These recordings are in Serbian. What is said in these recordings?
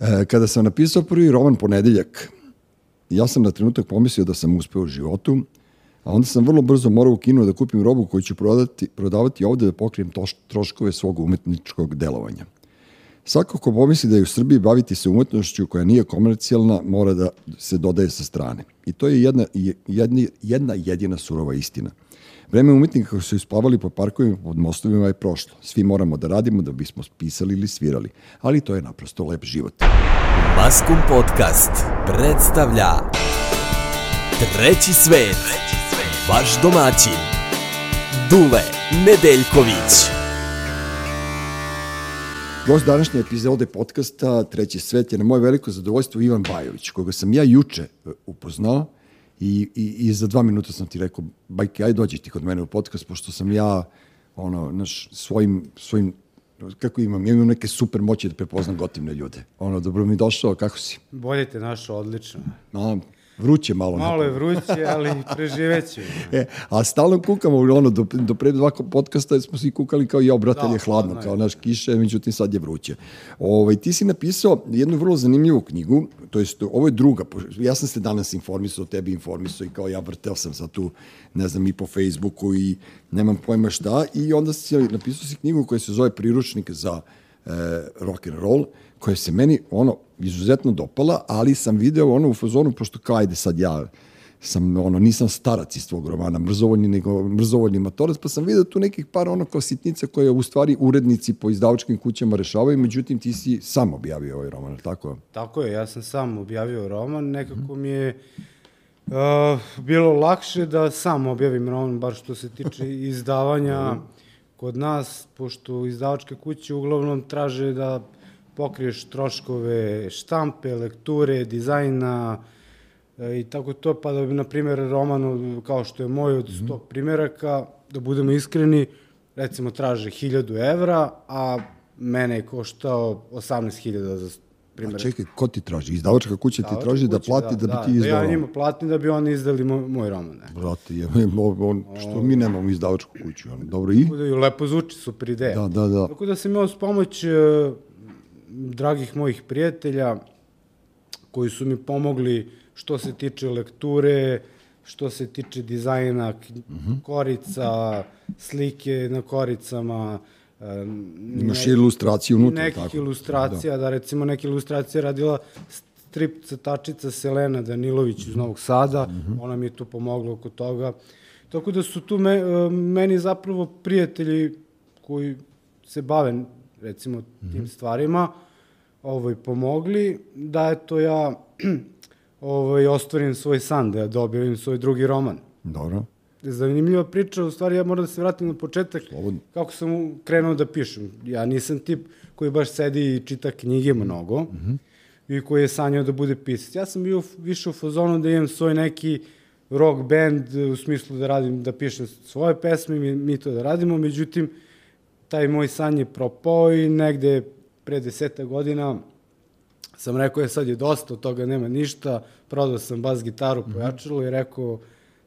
E, kada sam napisao prvi roman Ponedeljak, ja sam na trenutak pomislio da sam uspeo u životu, a onda sam vrlo brzo morao u kinu da kupim robu koju ću prodati, prodavati ovde da pokrijem toš, troškove svog umetničkog delovanja. Svako ko pomisli da je u Srbiji baviti se umetnošću koja nije komercijalna, mora da se dodaje sa strane. I to je jedna, jedna, jedna jedina surova istina. Vreme umetnika koji su isplavali po parkovima pod mostovima je prošlo. Svi moramo da radimo da bismo pisali ili svirali. Ali to je naprosto lep život. Maskum Podcast predstavlja Treći svet. Vaš domaćin. Dule Nedeljković. Gost današnje epizode podcasta Treći svet je na moje veliko zadovoljstvo Ivan Bajović, koga sam ja juče e, upoznao i, i, i za dva minuta sam ti rekao, bajke, aj dođi ti kod mene u podcast, pošto sam ja ono, naš, svojim, svojim kako imam, imam neke super moći da prepoznam gotivne ljude. Ono, dobro mi došao, kako si? Bolje te našao, odlično. No, Vruće malo. Malo je vruće, ali preživeću. e, a stalno kukamo, ono, do, do pre dva podcasta smo svi kukali kao, ja, brate, da, je hladno, kao naš kiše, međutim sad je vruće. Ovaj, ti si napisao jednu vrlo zanimljivu knjigu, to jest, ovo je druga, ja sam se danas informisao, tebi informisao i kao ja vrteo sam sad tu, ne znam, i po Facebooku i nemam pojma šta, i onda si napisao si knjigu koja se zove Priručnik za e, rock and roll, koja se meni ono izuzetno dopala, ali sam video ono u fazonu, pošto kao ajde sad ja sam, ono, nisam starac iz tvog romana, mrzovoljni, nego mrzovoljni matorac, pa sam video tu nekih par ono kao sitnica koje u stvari urednici po izdavačkim kućama rešavaju, međutim ti si sam objavio ovaj roman, tako? Tako je, ja sam sam objavio roman, nekako mi je uh, bilo lakše da sam objavim roman, bar što se tiče izdavanja kod nas, pošto izdavačke kuće uglavnom traže da pokriješ troškove štampe, lekture, dizajna e, i tako to, pa da bi, na primjer, roman kao što je moj od 100 mm -hmm. primjeraka, da budemo iskreni, recimo traže 1000 evra, a mene je koštao 18.000 za primjer. A čekaj, ko ti traži? Izdavačka kuća ti traži da plati da, da, bi ti izdao? Da, ja njima platim da bi oni izdali moj, moj roman. Ne. Brate, je, on, što mi nemamo izdavačku kuću. On, dobro, i? Da, lepo zvuči, super ideja. Da, da, da. Tako da sam imao s pomoć uh, dragih mojih prijatelja koji su mi pomogli što se tiče lekture, što se tiče dizajna mm -hmm. korica, slike na koricama, Imaš ne, ilustraciju unutra. Nekih tako. ilustracija, da. da recimo neke ilustracije radila strip crtačica Selena Danilović iz Novog Sada, mm -hmm. ona mi je tu pomogla oko toga. Tako da su tu me, meni zapravo prijatelji koji se bave recimo mm -hmm. tim stvarima, ovaj, pomogli, da eto ja ovaj, ostvarim svoj san, da ja dobijem svoj drugi roman. Dobro. Zanimljiva priča, u stvari ja moram da se vratim na početak, Slobodno. kako sam krenuo da pišem. Ja nisam tip koji baš sedi i čita knjige mnogo, mm -hmm. i koji je sanjao da bude pisac. Ja sam bio više u fazonu da imam svoj neki rock band, u smislu da radim, da pišem svoje pesme, mi, mi to da radimo, međutim, taj moj san je propao i negde pre deseta godina sam rekao, je sad je dosta, od toga nema ništa, prodao sam bas gitaru, mhm. pojačalo i rekao,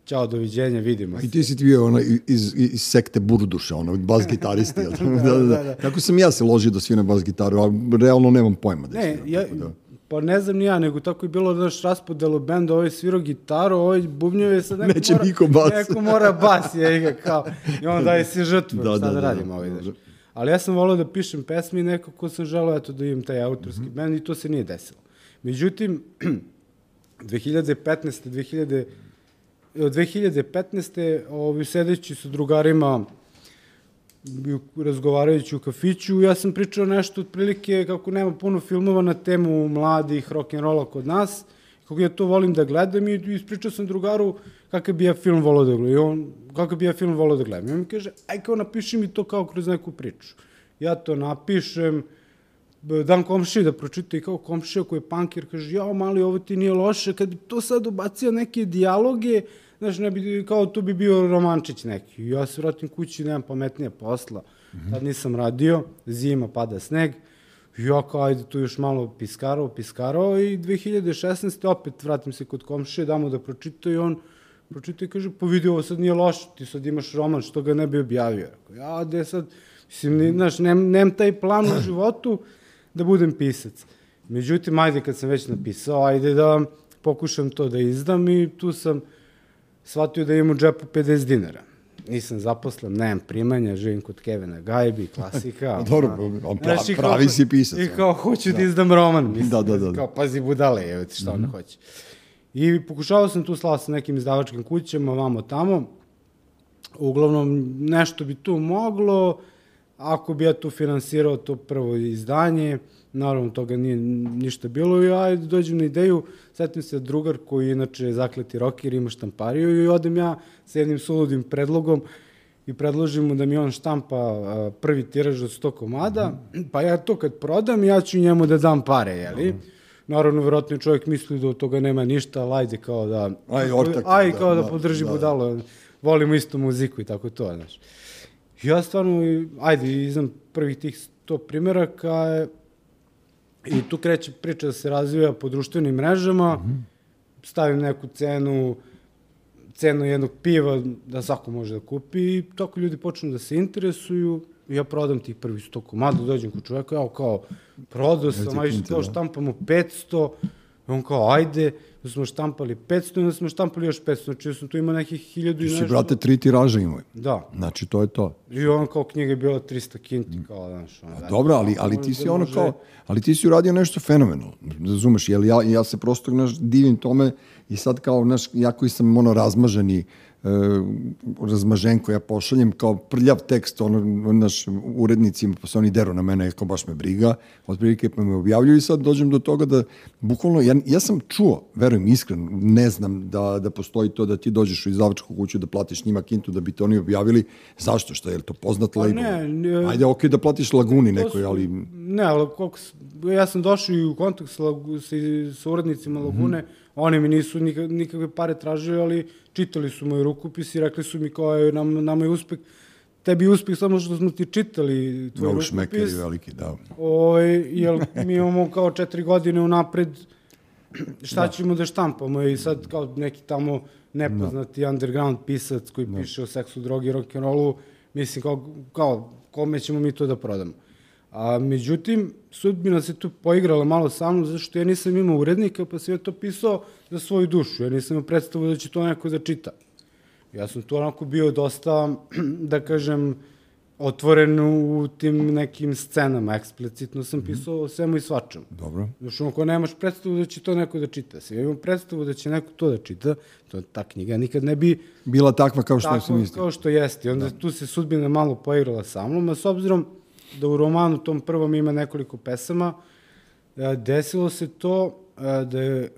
Ćao, doviđenja, vidimo se. I ti si bio ono, iz, iz sekte Burduša, ono, bas gitaristi. da, da, da, da, da. Tako sam ja se ložio da sviram bas gitaru, a realno nemam pojma da ne, ja, da. Pa ne znam ni ja, nego tako je bilo naš raspodel u bendu, ovaj svirao gitaru, ovaj bubnjuje sad neko Neće mora, niko bas. neko mora bas, je ga kao, i on daje si žrtvu, da, šta da, da, da radimo da, ovaj, da. Ali ja sam volao da pišem pesme i nekako sam želao eto, da imam taj autorski mm -hmm. band i to se nije desilo. Međutim, 2015. 2000, 2015. Ovi, sedeći sa drugarima razgovarajući u kafiću, ja sam pričao nešto otprilike kako nema puno filmova na temu mladih rock'n'rolla kod nas, kako ja to volim da gledam i ispričao sam drugaru kakav bi ja film volao da gledam. I on, kakav bi ja film volao da gledam. I on mi kaže, aj kao napiši mi to kao kroz neku priču. Ja to napišem, dam komšiji da pročita i kao komšija koji je pankir, kaže, jao mali, ovo ti nije loše, kad bi to sad ubacio neke dijaloge, znaš, ne bi, kao tu bi bio romančić neki. Ja se vratim kući, nemam pametnije posla. Mm -hmm. Tad nisam radio, zima, pada sneg, ja kao, ajde tu još malo piskarao, piskarao i 2016. opet vratim se kod komšije, damo da pročita i on pročita i kaže, pa vidi, ovo sad nije loše, ti sad imaš roman, što ga ne bi objavio. Rekao, ja, gde sad, mislim, ne, znaš, nem, nem taj plan u životu da budem pisac. Međutim, ajde kad sam već napisao, ajde da pokušam to da izdam i tu sam shvatio da imam u džepu 50 dinara. Nisam zaposlen, nemam primanja, živim kod Kevina Gajbi, klasika. Dobro, on pra, Znaš, pravi si pisac. I kao, hoću da, izdam roman, mislim. Da, da, da. Kao, pazi budale, evo ti šta ona hoće. I pokušavao sam tu slao sa nekim izdavačkim kućama, vamo tamo. Uglavnom, nešto bi tu moglo, ako bi ja tu finansirao to prvo izdanje, naravno toga nije ništa bilo i ja dođem na ideju, setim se drugar koji je inače zakleti rocker, ima štampariju i odem ja sa jednim suludim predlogom i predložim mu da mi on štampa a, prvi tiraž od 100 komada, mm -hmm. pa ja to kad prodam, ja ću njemu da dam pare, jeli? Mm -hmm. Naravno, verovatno čovjek misli da od toga nema ništa, ali ajde kao da... Aj, ortak. Aj, kao da, da podrži da, budalo, volimo istu muziku i tako to, znaš. Ja stvarno, ajde, iznam prvih tih 100 primjeraka, I tu kreće priča da se razvija po društvenim mrežama, mm -hmm. stavim neku cenu, cenu jednog piva da svako može da kupi i tako ljudi počnu da se interesuju ja prodam tih prvih 100 komada, dođem kod čoveka, evo kao, prodao sam, ajde kao da. štampamo 500, on kao, ajde, da smo štampali 500 i da smo štampali još 500, znači da sam tu imao nekih 1000 i nešto. Ti si, brate, tri tiraža imao. Da. Znači, to je to. I on kao knjiga je bila 300 kinti, kao, znaš. Ono, da, dobro, ali, ali ti si da ono može... kao, ali ti si uradio nešto fenomenalno, razumeš, jel ja, ja se prosto, znaš, divim tome i sad kao, znaš, ja koji sam ono razmaženi, uh, razmažen ja pošaljem kao prljav tekst ono, naš urednicima, pa se oni deru na mene, kao baš me briga, otprilike pa me objavljuju i sad dođem do toga da bukvalno, ja, ja sam čuo, verujem iskreno, ne znam da, da postoji to da ti dođeš u izdavačku kuću da platiš njima kintu da bi te oni objavili, zašto, što je to poznat pa label? Ne, ne, Ajde, okej okay, da platiš Laguni nekoj, su, ali... Ne, ali koliko, ja sam došao i u kontakt sa, sa, sa urednicima Lagune, mm -hmm Oni mi nisu nikakve pare tražili, ali čitali su moj rukopis i rekli su mi kao je, nam, nama je uspeh, tebi je uspeh samo što smo ti čitali tvoj Mnogo rukopis. Mnogo veliki, da. O, jel mi imamo kao četiri godine unapred šta da. ćemo da štampamo i sad kao neki tamo nepoznati da. underground pisac koji da. piše o seksu, drogi, rock'n'rollu, mislim kao, kao kome ćemo mi to da prodamo. A međutim, sudbina se tu poigrala malo sa mnom, zašto ja nisam imao urednika, pa sam ja to pisao za svoju dušu. Ja nisam imao predstavu da će to neko da čita. Ja sam tu onako bio dosta, da kažem, otvoren u tim nekim scenama, eksplicitno sam mhm. pisao o svemu i svačemu. Dobro. Znaš, ako nemaš predstavu da će to neko da čita, sve imam predstavu da će neko to da čita, to ta knjiga nikad ne bi... Bila takva kao što sam mislio. Kao što jeste. I onda da. tu se sudbina malo poigrala sa mnom, a s obzirom da u romanu tom prvom ima nekoliko pesama. E, desilo se to e, da je e,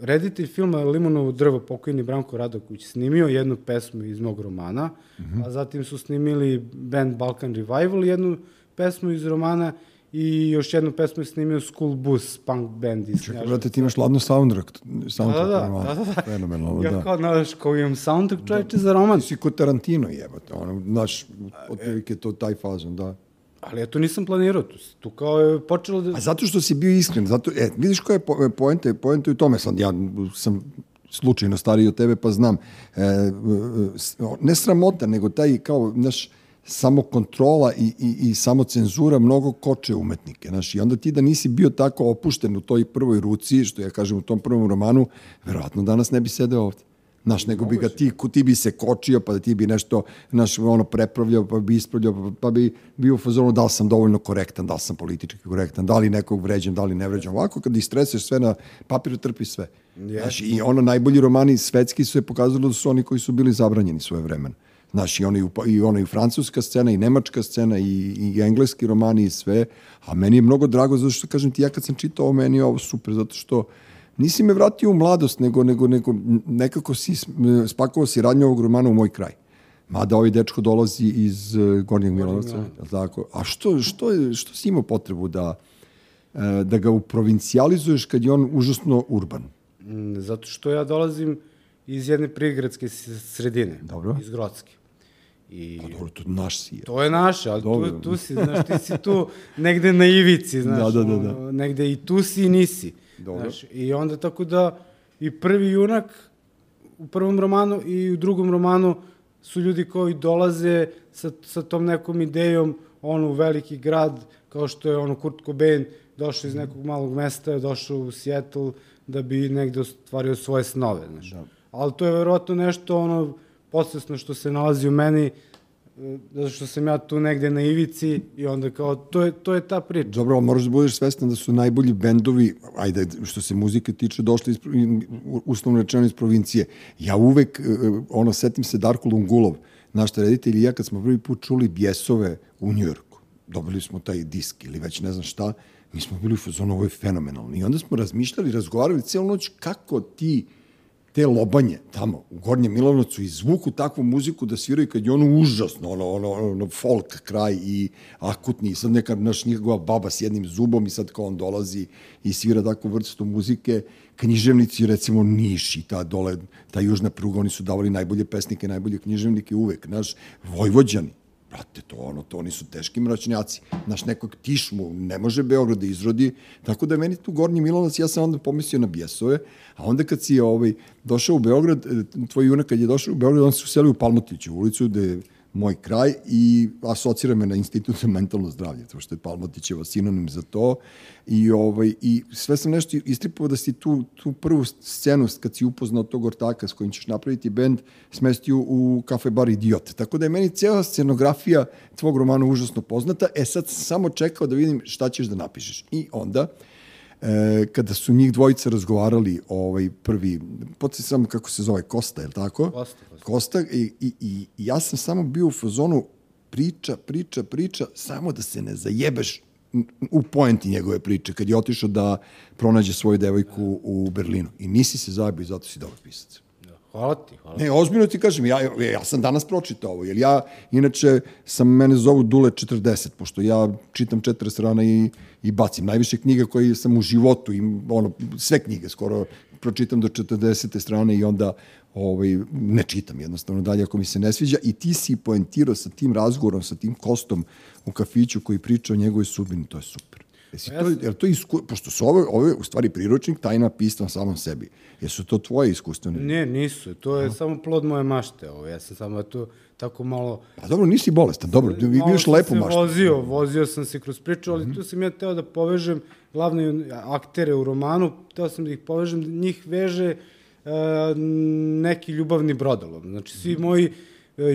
reditelj filma Limonovo drvo, pokojni Branko Radoković, snimio jednu pesmu iz mog romana, mm -hmm. a zatim su snimili band Balkan Revival, jednu pesmu iz romana i još jednu pesmu je snimio School Bus, punk band iz Čekaj, brate, ti imaš ladno soundtrack, soundtrack da, da, da, da, da. Fenomenalno, ja da. kao, znaš, kao imam soundtrack čovječe da. za roman. Ti si kod Tarantino jebate, ono, znaš, otprilike to taj fazon, da. Ali ja to nisam planirao, tu, tu kao je počelo da... A zato što si bio iskren, zato, e, vidiš koja je po, e, poenta, poenta u tome, sad ja sam slučajno stariji od tebe, pa znam, e, e ne sramota, nego taj kao, znaš, samo kontrola i, i, i samo cenzura mnogo koče umetnike. Znaš, I onda ti da nisi bio tako opušten u toj prvoj ruci, što ja kažem u tom prvom romanu, verovatno danas ne bi sedeo ovde. Znaš, nego bi ga ti, ti bi se kočio, pa da ti bi nešto, znaš, ono, prepravljao, pa bi ispravljao, pa bi bio u fazonu da li sam dovoljno korektan, da li sam politički korektan, da li nekog vređam, da li ne vređam. Ovako, kad istreseš sve na papiru, trpi sve. Yes. Znaš, i ono, najbolji romani svetski su je pokazalo da su oni koji su bili zabranjeni svoje vremena. Znaš, i ono i, i, ono i francuska scena, i nemačka scena, i, i engleski romani, i sve. A meni je mnogo drago, zato što, kažem ti, ja kad sam čitao meni je ovo super, zato što nisi me vratio u mladost, nego, nego, nego nekako si spakovao si radnje ovog romana u moj kraj. Mada ovaj dečko dolazi iz uh, Gornjeg Milanovca, tako? A što, što, što si imao potrebu da, uh, da ga uprovincijalizuješ kad je on užasno urban? Mm, zato što ja dolazim iz jedne prigradske sredine, Dobro. iz Grodske. I pa dobro, to naš si je. To je naš, ali dobro. tu, tu si, znaš, ti si tu negde na ivici, znaš, da, da, da, da. negde i tu si i nisi. Dobro. Znaš, I onda tako da i prvi junak u prvom romanu i u drugom romanu su ljudi koji dolaze sa, sa tom nekom idejom ono u veliki grad kao što je ono Kurt Cobain došao iz nekog malog mesta, došao u Seattle da bi negde ostvario svoje snove, znaš. Da. Ali to je verovatno nešto ono podsvesno što se nalazi u meni, zato što sam ja tu negde na ivici i onda kao, to je, to je ta priča. Dobro, moraš da budeš svestan da su najbolji bendovi, ajde, što se muzike tiče, došli iz, uslovno rečeno iz provincije. Ja uvek, e, ono, setim se Darko Lungulov, naš reditelj i ja kad smo prvi put čuli bjesove u Njujorku, dobili smo taj disk ili već ne znam šta, mi smo bili u fazonu, ovo je fenomenalno. I onda smo razmišljali, razgovarali cijelu noć kako ti te lobanje tamo u Gornjem Milanovcu izvuku takvu muziku da sviraju kad je ono užasno, ono, ono, ono folk kraj i akutni, sad neka naš njegova baba s jednim zubom i sad kao on dolazi i svira takvu vrstu muzike, književnici, recimo Niš i ta dole, ta južna pruga, oni su davali najbolje pesnike, najbolje književnike uvek, naš, Vojvođani, brate, to ono, to oni su teški mračnjaci. Naš nekog tišmu ne može Beograd da izrodi, tako da meni tu Gornji Milanovac, ja sam onda pomislio na Bjesove, a onda kad si ovaj, došao u Beograd, e, tvoj junak kad je došao u Beograd, on se uselio u Palmotiću, u ulicu gde moj kraj i asocira me na institut za mentalno zdravlje, to što je Palmotićeva sinonim za to. I, ovaj, I sve sam nešto istripovao da si tu, tu prvu scenu, kad si upoznao tog ortaka s kojim ćeš napraviti bend, smestio u kafe bar Idiot. Tako da je meni cijela scenografija tvog romana užasno poznata. E sad sam samo čekao da vidim šta ćeš da napišeš. I onda, e, kada su njih dvojica razgovarali ovaj prvi, podsjećam kako se zove, Kosta, je li tako? Kosta. Kosta, Kosta i, i, i ja sam samo bio u fazonu priča, priča, priča, samo da se ne zajebeš u poenti njegove priče, kad je otišao da pronađe svoju devojku u Berlinu. I nisi se zajebio i zato si dobar pisac. Hvala ti, hvala. Ne, ozbiljno ti kažem, ja, ja sam danas pročitao ovo, jer ja, inače, sam, mene zovu Dule 40, pošto ja čitam 40 rana i, i bacim. Najviše knjiga koje sam u životu, i, ono, sve knjige skoro pročitam do 40. strane i onda ovaj, ne čitam jednostavno dalje ako mi se ne sviđa i ti si poentirao sa tim razgovorom, sa tim kostom u kafiću koji priča o njegovoj sudbini, to je super. Jesi pa to, jer to isku, pošto su ove, ove u stvari priručnik tajna pisma samom sebi. Jesu to tvoje iskustvene? Ne, nisu. To je A? samo plod moje mašte. Ovo. Ja sam samo to tako malo... Pa dobro, nisi bolestan, dobro, vi imaš lepu maštu. Vozio, vozio sam se kroz priču, ali mm -hmm. tu sam ja teo da povežem glavne aktere u romanu, teo sam da ih povežem, da njih veže uh, neki ljubavni brodolom. Znači, svi mm -hmm. moji uh,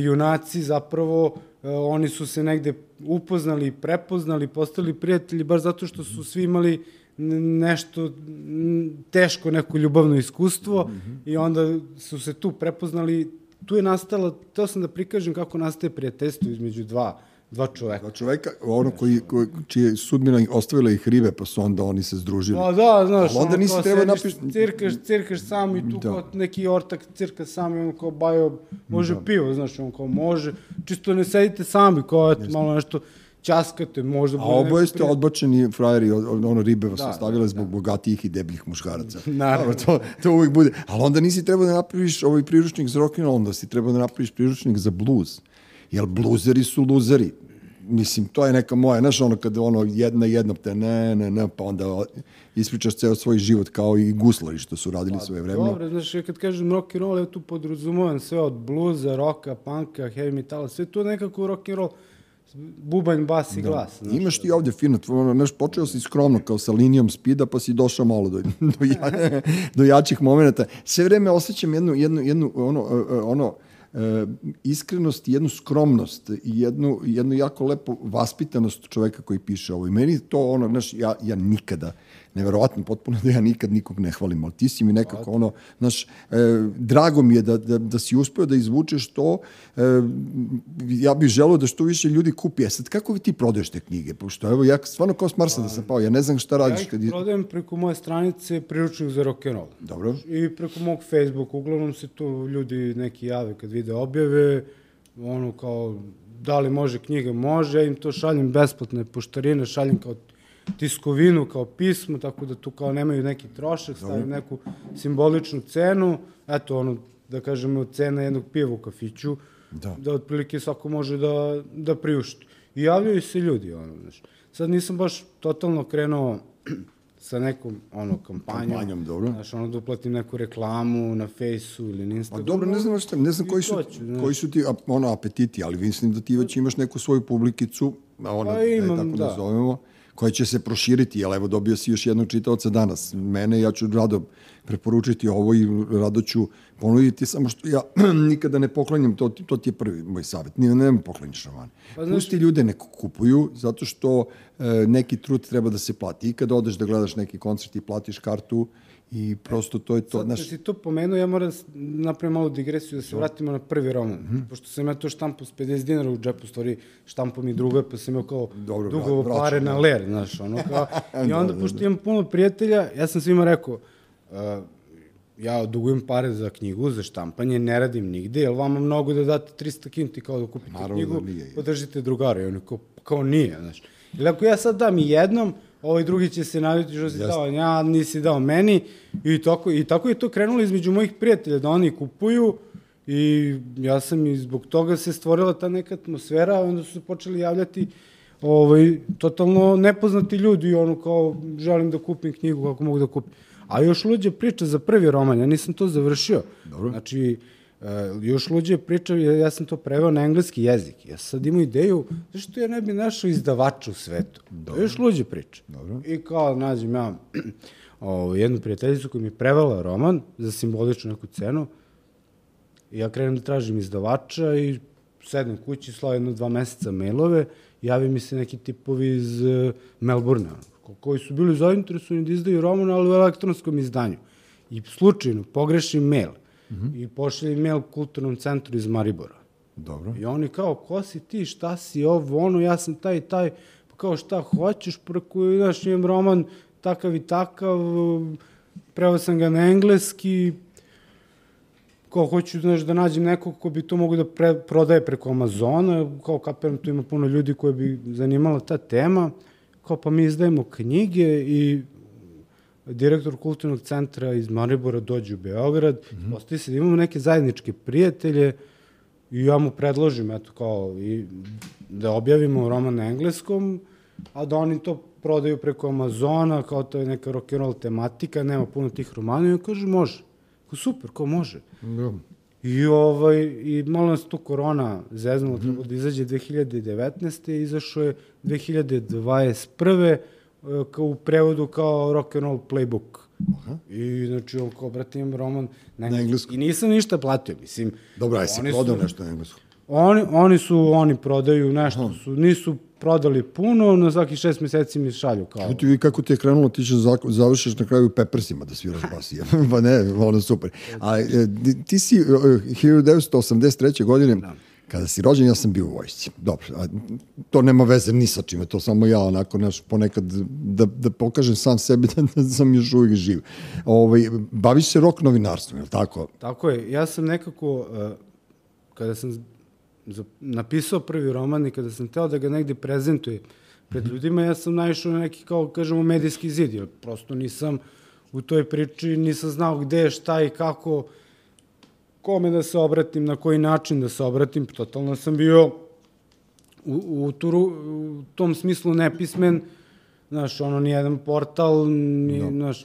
junaci zapravo E, oni su se negde upoznali, prepoznali, postali prijatelji, baš zato što su svi imali nešto teško, neko ljubavno iskustvo mm -hmm. i onda su se tu prepoznali. Tu je nastala, to sam da prikažem kako nastaje prijateljstvo između dva dva čoveka. Dva čoveka, ono koji, koji čije sudbina ostavila ih rive, pa su onda oni se združili. Pa da, znaš, Ali onda nisi treba napiš... Cirkaš, cirkaš sam i tu da. kao neki ortak cirka sam i ono kao bajo, može da. pivo, znaš, on kao može, čisto ne sedite sami, kao eto, malo nešto časkate, možda bude A oboje ste odbačeni frajeri, ono ribe vas da, ostavile da, zbog da. bogatijih i debljih muškaraca. Naravno. to, to uvijek bude. Ali onda nisi trebao da napraviš ovaj priručnik za rock and roll, onda si trebao da napraviš priručnik za blues Jer bluzeri su luzeri. Mislim, to je neka moja, znaš, ono kada ono jedna jednom te ne, ne, ne, pa onda ispričaš ceo svoj život kao i guslari što su radili pa, svoje vreme. Dobro, znaš, ja kad kažem rock and roll, ja tu podrazumovam sve od bluza, roka, panka, heavy metala, sve to nekako rock and roll bubanj, bas i da. glas. Znaš, Imaš ti ovde fino, ono, znaš, počeo si skromno kao sa linijom spida, pa si došao malo do, do, ja, do jačih momenta. Sve vreme osjećam jednu, jednu, jednu ono, ono, e, iskrenost i jednu skromnost i jednu, jednu jako lepo vaspitanost čoveka koji piše ovo. I meni to ono, znaš, ja, ja nikada, neverovatno potpuno da ja nikad nikog ne hvalim, ali ti si mi nekako ono, znaš, e, drago mi je da, da, da si uspeo da izvučeš to, e, ja bih želeo da što više ljudi kupi. E sad, kako vi ti prodaješ te knjige? Pošto evo, ja stvarno kao s Marsa da sam pao, ja ne znam šta radiš. Ja ih kad... prodajem preko moje stranice priručnik za rock'n'roll. Dobro. I preko mog Facebooka, uglavnom se tu ljudi neki jave kad vide objave, ono kao da li može knjiga, može, ja im to šaljem besplatne poštarine, šaljem kao tiskovinu kao pismo, tako da tu kao nemaju neki trošak, stavim neku simboličnu cenu, eto ono, da kažemo, cena jednog piva u kafiću, da, da otprilike svako može da, da priušti. I javljaju se ljudi, ono, znaš. Sad nisam baš totalno krenuo sa nekom ono kampanjom. Kampanjom, dobro. Znaš, ono da uplatim neku reklamu na Fejsu ili na Instagramu. Pa dobro, ne znam šta, ne znam koji su, ću, koji su ti ono apetiti, ali mislim da ti već imaš neku svoju publikicu, ona, pa imam, da je tako da. nazovemo koja će se proširiti, jel evo dobio si još jednog čitaoca danas. Mene, ja ću rado preporučiti ovo i rado ću ponuditi, samo što ja nikada ne poklanjam, to, to ti je prvi moj savjet, ne, ne pokloniš romane. Pa, znaš... Pusti ljude neko kupuju, zato što e, neki trud treba da se plati. I kada odeš da gledaš neki koncert i platiš kartu, I prosto to je to. Sad, naš... si to pomenuo, ja moram da napravim malu digresiju da se vratimo na prvi roman. Mm -hmm. Pošto sam ja to štampo s 50 dinara u džepu, stvari štampo mi druga, pa sam imao kao Dobro, dugovo vraćam, pare na ler, znaš, ono kao. I onda, da, pošto da. imam puno prijatelja, ja sam svima rekao, uh, ja dugujem pare za knjigu, za štampanje, ne radim nigde, jel vama mnogo da date 300 kinti kao da kupite Naravno knjigu, da nije, podržite drugara. I oni kao, kao nije, znaš. Ili ako ja sad dam jednom, ovaj drugi će se naviti što si Jeste. dao, ja nisi dao meni i tako, i tako je to krenulo između mojih prijatelja, da oni kupuju i ja sam i zbog toga se stvorila ta neka atmosfera, onda su se počeli javljati ovaj, totalno nepoznati ljudi i ono kao želim da kupim knjigu, kako mogu da kupim. A još luđe priča za prvi roman, ja nisam to završio. Dobro. Znači, Uh, još luđe priča, ja, ja sam to preveo na engleski jezik. Ja sad imam ideju, zašto ja ne bi našao izdavača u svetu? Dobro. Još luđe priča. Dobro. I kao nađem ja o, jednu prijateljicu koja mi je prevala roman za simboličnu neku cenu. I ja krenem da tražim izdavača i sedem kući, slao jedno dva meseca mailove, javi mi se neki tipovi iz uh, Melbourne, koji su bili zainteresovani da izdaju roman, ali u elektronskom izdanju. I slučajno pogrešim mail -hmm. i pošli mail kulturnom centru iz Maribora. Dobro. I oni kao, ko si ti, šta si ovo, ono, ja sam taj i taj, pa kao šta hoćeš, preko, znaš, imam roman takav i takav, preo sam ga na engleski, kao hoću znaš, da nađem nekog ko bi to mogu da pre, prodaje preko Amazona, kao kaperam tu ima puno ljudi koje bi zanimala ta tema, kao pa mi izdajemo knjige i direktor kulturnog centra iz Maribora dođe u Beograd, mm -hmm. postoji se da imamo neke zajedničke prijatelje i ja mu predložim, eto, kao, i da objavimo roman na engleskom, a da oni to prodaju preko Amazona, kao to je neka rock'n'roll tematika, nema puno tih romana, i on kaže, može. Ko super, ko može. Da. I, ovaj, I malo nas tu korona zeznula, mm -hmm. da izađe 2019. izašao je 2021 kao u prevodu kao rock and roll playbook. Aha. I znači on kao brate imam roman na, na engleskom. I nisam ništa platio, mislim. Dobro, aj si prodao su, nešto na engleskom. Oni, oni su, oni prodaju nešto, Aha. su, nisu prodali puno, na svaki šest meseci mi šalju kao... Ti vi kako ti je krenulo, ti ćeš završiš na kraju Peppersima da sviraš basi. pa ne, ono super. A e, ti si 1983. E, godine, da Kada si rođen, ja sam bio u vojsci. Dobro, a to nema veze ni sa čime, to samo ja onako naš, ponekad da, da pokažem sam sebi da, da sam još uvijek živ. Ovaj, baviš se rok novinarstvom, je li tako? Tako je. Ja sam nekako, uh, kada sam napisao prvi roman i kada sam teo da ga negde prezentuje pred mhm. ljudima, ja sam naišao na neki, kao kažemo, medijski zid, jer prosto nisam u toj priči, nisam znao gde, šta i kako, kome da se obratim, na koji način da se obratim, totalno sam bio u, u, turu, u tom smislu nepismen, znaš, ono, nijedan portal, ni, no. znaš,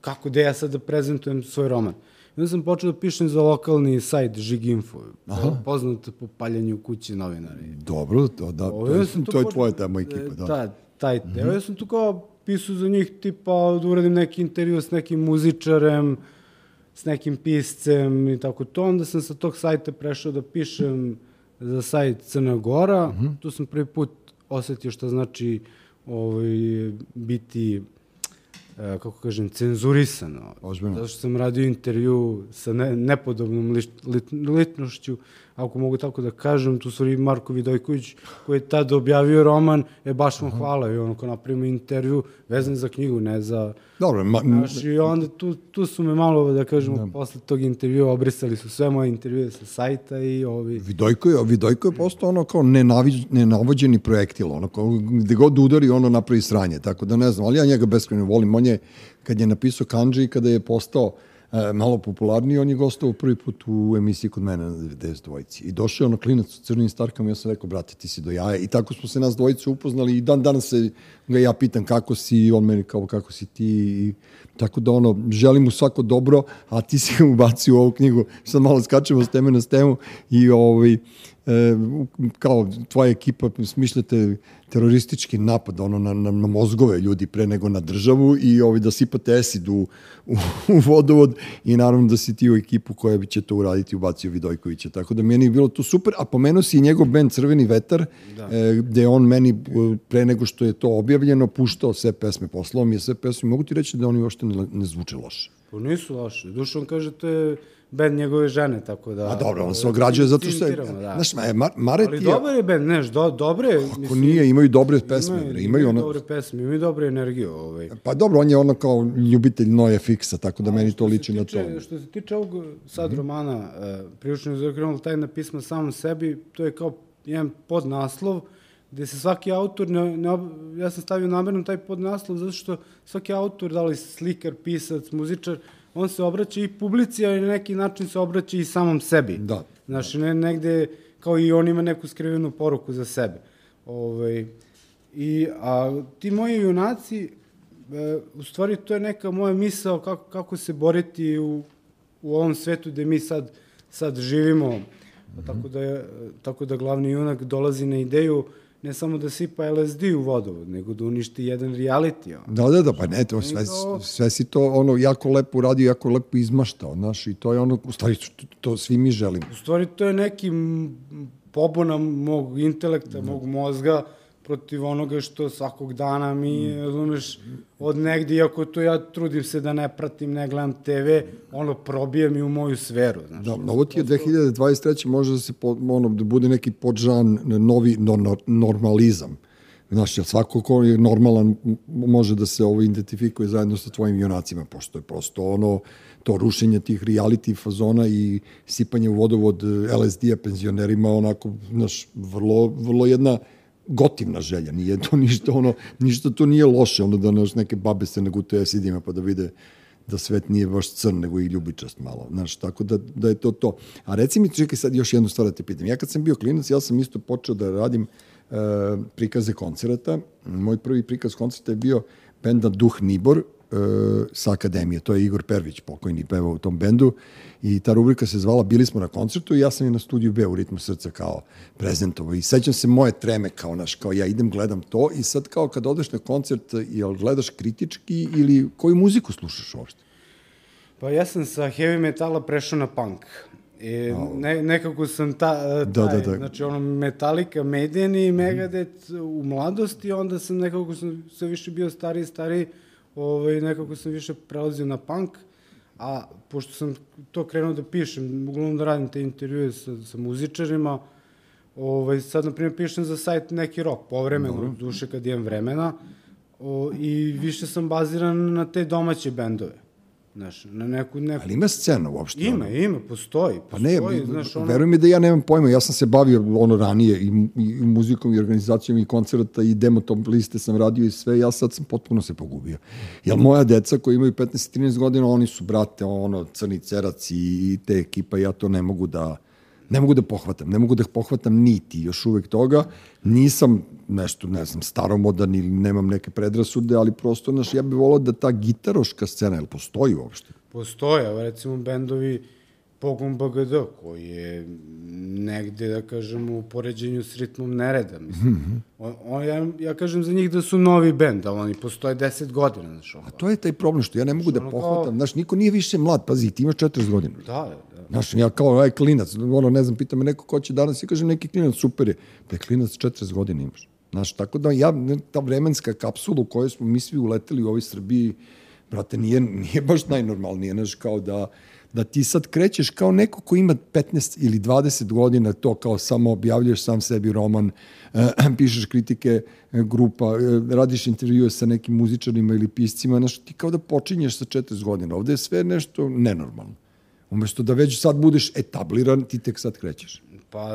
kako da ja sad da prezentujem svoj roman. I onda sam počeo da pišem za lokalni sajt Žiginfo, Aha. poznat po paljanju kući novinari. Dobro, to, da, to, je, to, to je tvoja tamo ekipa, da. Da, taj. Mm -hmm. Ja sam tu kao pisao za njih, tipa, da uradim neki intervju s nekim muzičarem, s nekim piscem i tako to. Onda sam sa tog sajta prešao da pišem za sajt Crna Gora. Mm -hmm. Tu sam prvi put osetio šta znači ovaj, biti e, kako kažem, cenzurisano. Ozbiljno. Zato što sam radio intervju sa ne, nepodobnom lit, lit, litnošću ako mogu tako da kažem, tu stvari Marko Vidojković koji je tada objavio roman, e baš vam hvala i ono ko napravimo intervju vezan za knjigu, ne za... Dobro, ma... Naš, I onda tu, tu su me malo, da kažemo, da. posle tog intervjua obrisali su sve moje intervjue sa sajta i ovi... Vidojko je, Vidojko je postao ono kao nenaviđ, nenavođeni projektil, ono kao gde god udari ono napravi sranje, tako da ne znam, ali ja njega beskreno volim, on je kad je napisao kanđi i kada je postao malo popularniji, on je gostao prvi put u emisiji kod mene na 92 dvojici. I došao je ono klinac u crnim starkama i ja sam rekao, brate, ti si do jaja. I tako smo se nas dvojice upoznali i dan danas se ga ja pitam kako si i on meni kao kako si ti i tako da ono, želim mu svako dobro, a ti si ga ubacio u ovu knjigu, sad malo skačemo s teme na temu i ovaj, e, kao tvoja ekipa smišljate teroristički napad ono na, na, na mozgove ljudi pre nego na državu i ovaj, da sipate esid u, u, u vodovod i naravno da si ti u ekipu koja će to uraditi ubacio Vidojkovića. Tako da meni je bilo to super, a pomenuo si i njegov band Crveni vetar, da. e, gde on meni pre nego što je to objavljeno puštao sve pesme, poslao mi je sve pesme. Mogu ti reći da oni uopšte ne, ne zvuče loše. Pa nisu loše. Dušan kaže to je band njegove žene, tako da... A dobro, on se ograđuje zato što je... Da. Znaš, Mar Maret Ali dobar je band, neš, do, dobre... Ako mislim, nije, imaju dobre pesme. Imaju, imaju, ono... dobre pesme, imaju dobre energiju. Ovaj. Pa dobro, on je ono kao ljubitelj Noje Fixa, tako da A, meni to liči tiče, na to. Što se tiče ovog sad mm -hmm. romana, uh, prilično je zakrenulo tajna pisma samom sebi, to je kao jedan podnaslov, gde se svaki autor, ne, ne, ja sam stavio namerno taj podnaslov, zato što svaki autor, da li slikar, pisac, muzičar, on se obraća i publici, ali na neki način se obraća i samom sebi. Da. Znači, ne, negde, kao i on ima neku skrivenu poruku za sebe. Ove, ovaj, I, a ti moji junaci, e, u stvari to je neka moja misao kako, kako se boriti u, u ovom svetu gde mi sad, sad živimo. Mm -hmm. tako, da je, tako da glavni junak dolazi na ideju ne samo da sipa LSD u vodovod, nego da uništi jedan reality. On. Da, da, da, pa ne, to sve, to... sve si to ono jako lepo uradio, jako lepo izmaštao, znaš, i to je ono, u stvari, to, to svi mi želimo. U stvari, to je neki pobuna mog intelekta, da. mog mozga, protiv onoga što svakog dana mi, mm. razumeš, od negde, iako to ja trudim se da ne pratim, ne gledam TV, ono, probije mi u moju sferu. Znaš, da, ovo ti je 2023. može da se, po, ono, da bude neki podžan, novi no, no, normalizam. Znaš, jer svako ko je normalan može da se ovo identifikuje zajedno sa tvojim junacima, pošto je prosto ono, to rušenje tih reality fazona i sipanje u vodovod LSD-a penzionerima, onako, znaš, vrlo, vrlo jedna gotivna želja, nije to ništa ono, ništa to nije loše, ono da naš neke babe se nagute sidima pa da vide da svet nije baš crn, nego i ljubičast malo. Znaš, tako da, da je to to. A reci mi, čekaj sad još jednu stvar da te pitam. Ja kad sam bio klinac, ja sam isto počeo da radim e, prikaze koncerata. Moj prvi prikaz koncerta je bio benda Duh Nibor, e, sa akademije. To je Igor Pervić, pokojni pevao u tom bendu i ta rubrika se zvala Bili smo na koncertu i ja sam je na studiju B u ritmu srca kao prezentovao i sećam se moje treme kao naš, kao ja idem gledam to i sad kao kad odeš na koncert jel gledaš kritički ili koju muziku slušaš uopšte? Pa ja sam sa heavy metala prešao na punk. I ne, nekako sam ta, taj, da, da, da. znači ono Metallica, Maiden i Megadeth u mladosti, onda sam nekako sam sve više bio stariji, stariji, ovaj, nekako sam više prelazio na punk, a pošto sam to krenuo da pišem, uglavnom da radim te intervjue sa, sa muzičarima, ovaj, sad, na primjer, pišem za sajt neki rok, povremeno, duše kad imam vremena, o, i više sam baziran na te domaće bendove. Znaš, na neku, neku... Ali ima scena uopšte? Ima, ono? ima, postoji. Pa ne, znaš, ono... veruj mi da ja nemam pojma, ja sam se bavio ono ranije i, i muzikom i organizacijom i koncerta i demo top liste sam radio i sve, ja sad sam potpuno se pogubio. Jel moja deca koji imaju 15-13 godina, oni su, brate, ono, crni cerac i, i te ekipa, ja to ne mogu da ne mogu da pohvatam, ne mogu da pohvatam niti još uvek toga, nisam nešto, ne znam, staromodan ili nemam neke predrasude, ali prosto, znaš, ja bih volao da ta gitaroška scena, jel postoji uopšte? Postoje, recimo bendovi Pogon BGD, koji je negde, da kažem, u poređenju s ritmom nereda. Mislim. Mm -hmm. on, on, ja, ja kažem za njih da su novi bend, ali oni postoje 10 godina. Znaš, A to je taj problem, što ja ne mogu da pohvatam. Kao... Znaš, niko nije više mlad, pazi, ti imaš 40 godina. Da, da. Znaš, ja kao, aj, klinac, ono, ne znam, pita me neko ko će danas, i kažem, neki klinac, super je. Da je klinac 40 godina imaš. Znaš, tako da ja, ta vremenska kapsula u kojoj smo mi svi uleteli u ovoj Srbiji, brate, nije, nije baš najnormalnije, znaš, kao da, da ti sad krećeš kao neko ko ima 15 ili 20 godina, to kao samo objavljaš sam sebi roman, eh, pišeš kritike eh, grupa, eh, radiš intervjue sa nekim muzičarima ili piscima, znaš, ti kao da počinješ sa 40 godina. Ovde je sve nešto nenormalno. Umesto da već sad budeš etabliran, ti tek sad krećeš. Pa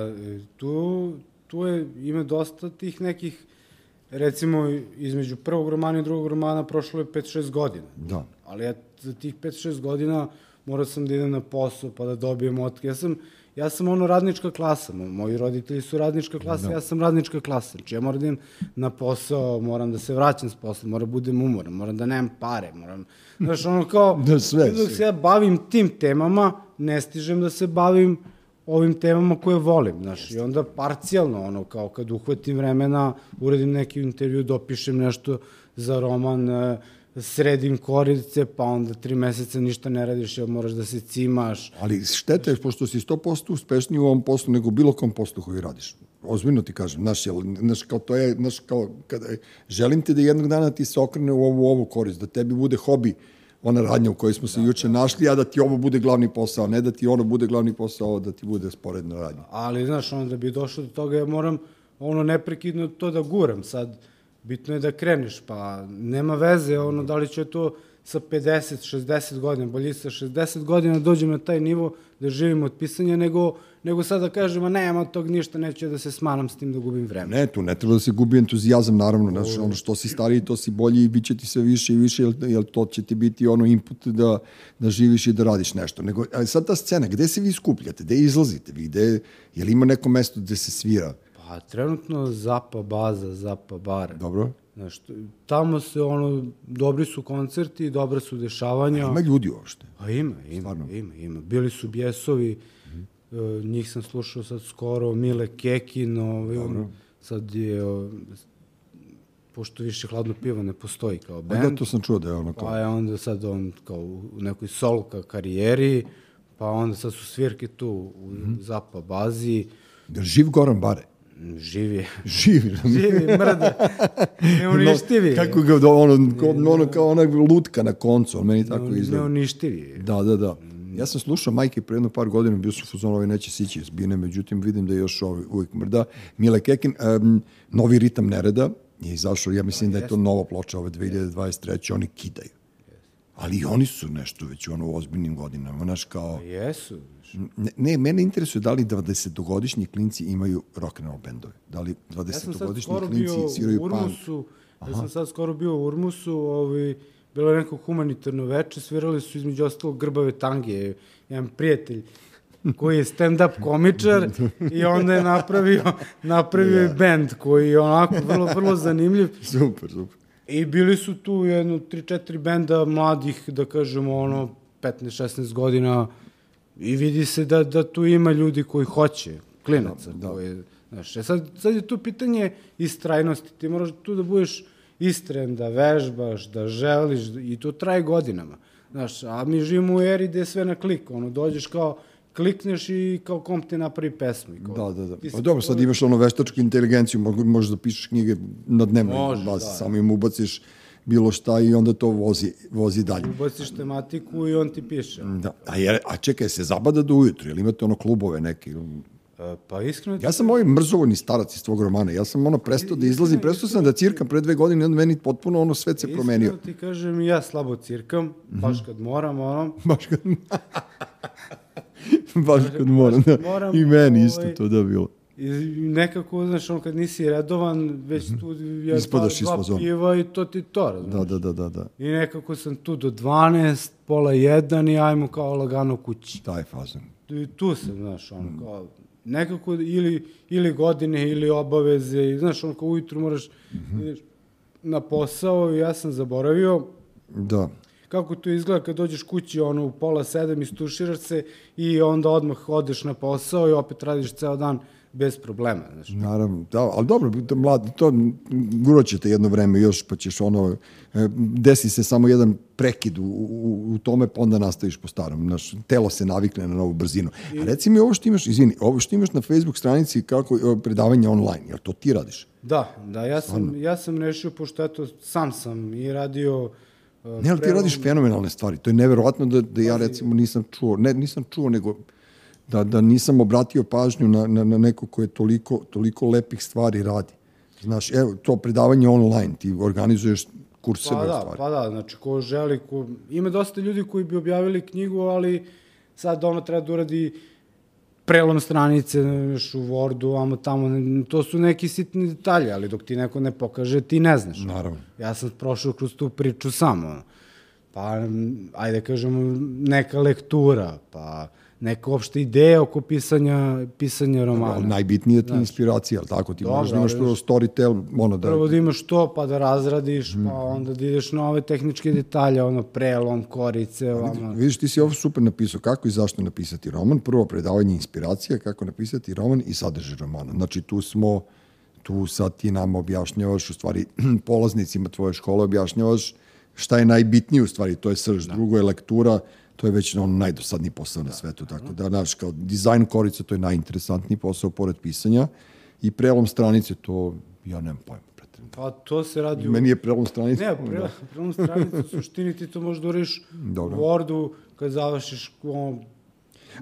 tu, tu je, ima dosta tih nekih, recimo između prvog romana i drugog romana prošlo je 5-6 godina. Da. Ali ja za tih 5-6 godina morao sam da idem na posao pa da dobijem otke. Ja sam, ja sam ono radnička klasa, mo- moji roditelji su radnička klasa, Da. ja sam radnička klasa. Znači ja moram da idem na posao, moram da se vraćam s posla, moram da budem umoran, moram da nemam pare, moram, znaš, ono kao, Da, sve, dok se ja bavim tim temama, ne stižem da se bavim ovim temama koje volim, znaš, i onda parcijalno, ono, kao kad uhvatim vremena, uredim neki intervju, dopišem nešto za roman, e, sredim korice, pa onda tri meseca ništa ne radiš, jer moraš da se cimaš. Ali šteta je pošto si 100% uspešniji u ovom poslu nego u bilo kom poslu koji radiš. Ozbiljno ti kažem, znaš, jel, znaš, kao to je, znaš, kao, kada, želim ti da jednog dana ti se okrene u ovu, ovu korist, da tebi bude hobi ona radnja u kojoj smo se juče našli, a da ti ovo bude glavni posao, ne da ti ono bude glavni posao, da ti bude sporedna radnja. Ali, znaš, onda da bi došao do toga, ja moram ono neprekidno to da guram. Sad, bitno je da kreneš, pa nema veze, ono, da li će to sa 50, 60 godina, bolje sa 60 godina dođem na taj nivo da živim od pisanja, nego, nego sad da kažem, a nema tog ništa, neću da se smaram s tim da gubim vreme. Ne, tu ne treba da se gubi entuzijazam, naravno, znaš, ono što si stariji, to si bolji i bit će ti sve više i više, jer, jer to će ti biti ono input da, da živiš i da radiš nešto. Nego, ali sad ta scena, gde se vi skupljate, gde izlazite vi, gde, je li ima neko mesto gde se svira? Pa, trenutno Zapa baza, Zapa bar. Dobro? Znaš, tamo se, ono, dobri su koncerti, dobra su dešavanja. Ima ljudi uopšte. Pa ima, ima, Stvarno? ima, ima. Bili su bjesovi, e, njih sam slušao sad skoro, Mile Kekin, ovaj, on, sad je, o, pošto više hladno pivo ne postoji kao da, band, to sam čuo da je ono kao... pa je onda sad on kao u nekoj solo ka karijeri, pa onda sad su svirke tu u Mhm. Zapa bazi, Jel živ Goran Bare? Živi, Živi. živi, mrda, neuništivi. No, kako ga, do- ono, ko, ono, kao ona lutka na koncu, on meni tako izgleda. Neuništivi. Da, da, da. Ja sam slušao Majke pre jedno par godina, bio su fuzon, ovaj neće sići iz bine, međutim vidim da je još ovaj uvijek mrda. Mile Kekin, um, novi ritam nereda je izašao, ja mislim da je to nova ploča ove 2023. Oni kidaju. Ali oni su nešto već ono u ozbiljnim godinama, znaš kao... Jesu. Ne, ne, mene interesuje da li 20-godišnji klinci imaju rock and roll bendove. Da li Ja sam sad 20-godišnji skoro klinci bio sviraju u punk. Urmusu, ja sam sad skoro bio u Urmusu, ovaj, bilo je neko humanitarno veče, svirali su između ostalog grbave tange, jedan prijatelj koji je stand-up komičar i onda je napravio, napravio je band koji je onako vrlo, vrlo zanimljiv. Super, super. I bili su tu jedno, tri, četiri benda mladih, da kažemo, ono, 15-16 godina i vidi se da, da tu ima ljudi koji hoće, klinaca, da, koji, znaš, e sad, sad je tu pitanje istrajnosti, ti moraš tu da budeš istren, da vežbaš, da želiš i to traje godinama, znaš, a mi živimo u eri gde je sve na klik, ono, dođeš kao, klikneš i kao komp ti napravi pesmu. Kao, Da, da, da. Pa dobro, sad imaš ono veštačku inteligenciju, možeš da pišeš knjige na dnevnoj bazi, da. samo im ubaciš bilo šta i onda to vozi, vozi dalje. Ubaciš tematiku i on ti piše. Da. A, je, a čekaj, se zabada do ujutru, ili imate ono klubove neke? E, Pa iskreno Ja sam ovaj mrzovoljni starac iz tvog romana, ja sam ono prestao da izlazim, prestao sam da cirkam pre dve godine onda meni potpuno ono svet se promenio. Iskreno ti kažem, ja slabo cirkam, baš kad moram, ono, Baš kad... Baš kad moram, da. moram, I meni isto ovaj, to da bilo. I nekako, znaš, ono, kad nisi redovan, već tu je Ispadaš dva, dva piva i to ti to, razumiješ. Da, da, da, da, da. I nekako sam tu do 12, pola 1 i ajmo kao lagano kući. Taj fazon. I tu sam, znaš, ono, kao, nekako ili, ili godine ili obaveze, i, znaš, ono, kao ujutru moraš ideš na posao i ja sam zaboravio, Da. kako to izgleda kad dođeš kući ono u pola sedam istuširaš se i onda odmah odeš na posao i opet radiš ceo dan bez problema, znaš. Naravno, da, ali dobro, to, mlad, to guro ćete jedno vreme još, pa ćeš ono, e, desi se samo jedan prekid u, u, u tome, pa onda nastaviš po starom. Naš, telo se navikne na novu brzinu. A reci mi ovo što imaš, izvini, ovo što imaš na Facebook stranici kako e, predavanje online, jel to ti radiš? Da, da, ja sam, ja sam rešio, pošto eto, sam sam i radio... uh, Ne, ali ti radiš fenomenalne stvari. To je neverovatno da, da ja recimo nisam čuo, ne, nisam čuo, nego da, da nisam obratio pažnju na, na, na neko ko je toliko, toliko lepih stvari radi. Znaš, evo, to predavanje online, ti organizuješ kurseve Pa da, stvari. pa da, znači ko želi, ko... ima dosta ljudi koji bi objavili knjigu, ali sad ono treba da uradi prelom stranice znaš, u Wordu, amo tamo, to su neki sitni detalji, ali dok ti neko ne pokaže, ti ne znaš. Naravno. Ja sam prošao kroz tu priču samo. Pa, ajde kažemo, neka lektura, pa neka opšta ideja oko pisanja, pisanja romana. Ali najbitnije ti je inspiracija, ali tako? Ti Dobro, možeš da imaš prvo storytel, ono da... Prvo da imaš to, pa da razradiš, pa onda da ideš na ove tehničke detalje, ono prelom, korice, ovamo. Vidiš, ti si ovo super napisao. Kako i zašto napisati roman? Prvo, predavanje inspiracija, kako napisati roman i sadržaj romana. Znači, tu smo, tu sad ti nam objašnjavaš, u stvari, polaznicima tvoje škole objašnjavaš šta je najbitnije, u stvari, to je srž. Da. Drugo je lektura, to je već on najdosadniji posao na svetu. Tako da, znaš, kao dizajn korica, to je najinteresantniji posao pored pisanja i prelom stranice, to ja nemam pojma. Pa to se radi u... Meni je prelom stranice. Ne, pre, prelom stranicu, u suštini ti to možeš da uriš u. Wordu, kad završiš ono,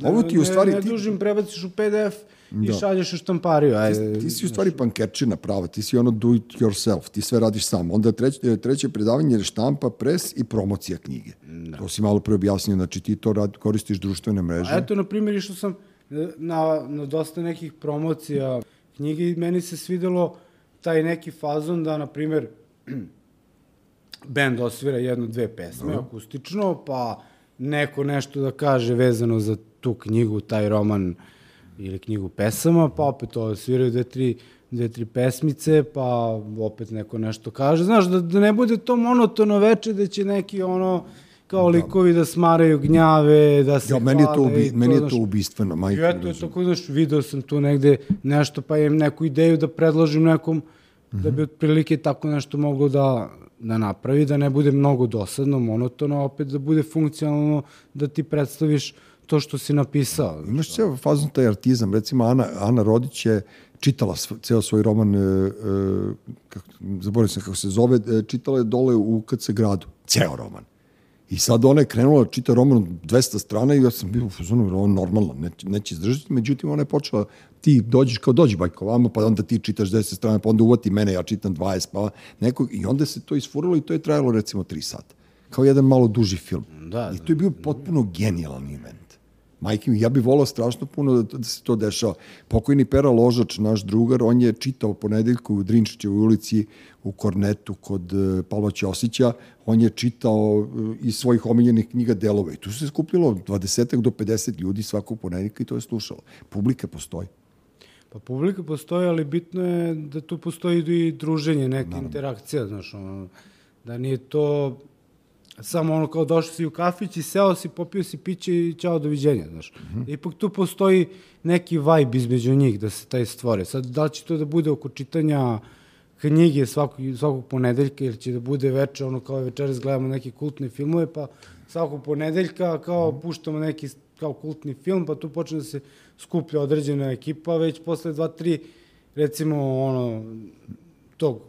Ovo ti u stvari... Ne, ne ti- dužim, prebaciš u PDF i Da. šalješ u štampariju. Ajde, ti si u stvari pankerčina prava, ti si ono do it yourself, ti sve radiš sam. Onda treće, treće predavanje je štampa, pres i promocija knjige. Da. To si malo pre objasnio, znači ti to rad, koristiš društvene mreže. A eto, na primjer, išao sam e, na, na dosta nekih promocija knjige i meni se svidelo taj neki fazon da, na primjer, band osvira jednu, dve pesme akustično, pa neko nešto da kaže vezano za tu knjigu, taj roman ili knjigu pesama, pa opet to sviraju dve, tri, dve, tri pesmice, pa opet neko nešto kaže. Znaš, da, da ne bude to monotono veče, da će neki ono, kao likovi da smaraju gnjave, da se Ja, meni je to, ubi, i meni je to ubistveno, majke. I eto, je tako, znaš, video sam tu negde nešto, pa imam neku ideju da predložim nekom, da bi otprilike tako nešto moglo da, da napravi, da ne bude mnogo dosadno, monotono, opet da bude funkcionalno, da ti predstaviš to što si napisao. Imaš ceo fazon taj artizam, recimo Ana, Ana Rodić je čitala sv, ceo svoj roman, e, e, kako, zaboravio sam kako se zove, e, čitala je dole u KC gradu, ceo roman. I sad ona je krenula da čita roman od 200 strana i ja sam bio u fazonu, ovo je normalno, neće, neće izdržati, međutim ona je počela, ti dođeš kao dođi bajko vamo, pa onda ti čitaš 10 strana, pa onda uvati mene, ja čitam 20, pa nekog, i onda se to isfuralo i to je trajalo recimo 3 sata. Kao jedan malo duži film. Da, I to je bio potpuno genijalan event. Majke mi, ja bih volao strašno puno da, da se to dešava. Pokojni Pera Ložač, naš drugar, on je čitao ponedeljku u Drinčićevoj ulici u Kornetu kod uh, Pavla Ćosića, on je čitao uh, iz svojih omiljenih knjiga delove. I tu se skupilo 20 do 50 ljudi svakog ponedeljka i to je slušalo. Publika postoji. Pa publika postoji, ali bitno je da tu postoji i druženje, neka interakcija, znaš, ono, da nije to samo ono kao došao si u kafić i seo si, popio si piće i čao, doviđenja, znaš. Mm -hmm. Ipak tu postoji neki vibe između njih da se taj stvore. Sad, da li će to da bude oko čitanja knjige svakog, svakog ponedeljka ili će da bude veče, ono kao večeras gledamo neke kultne filmove, pa svakog ponedeljka kao puštamo neki kao kultni film, pa tu počne da se skuplja određena ekipa, već posle dva, tri, recimo, ono, tog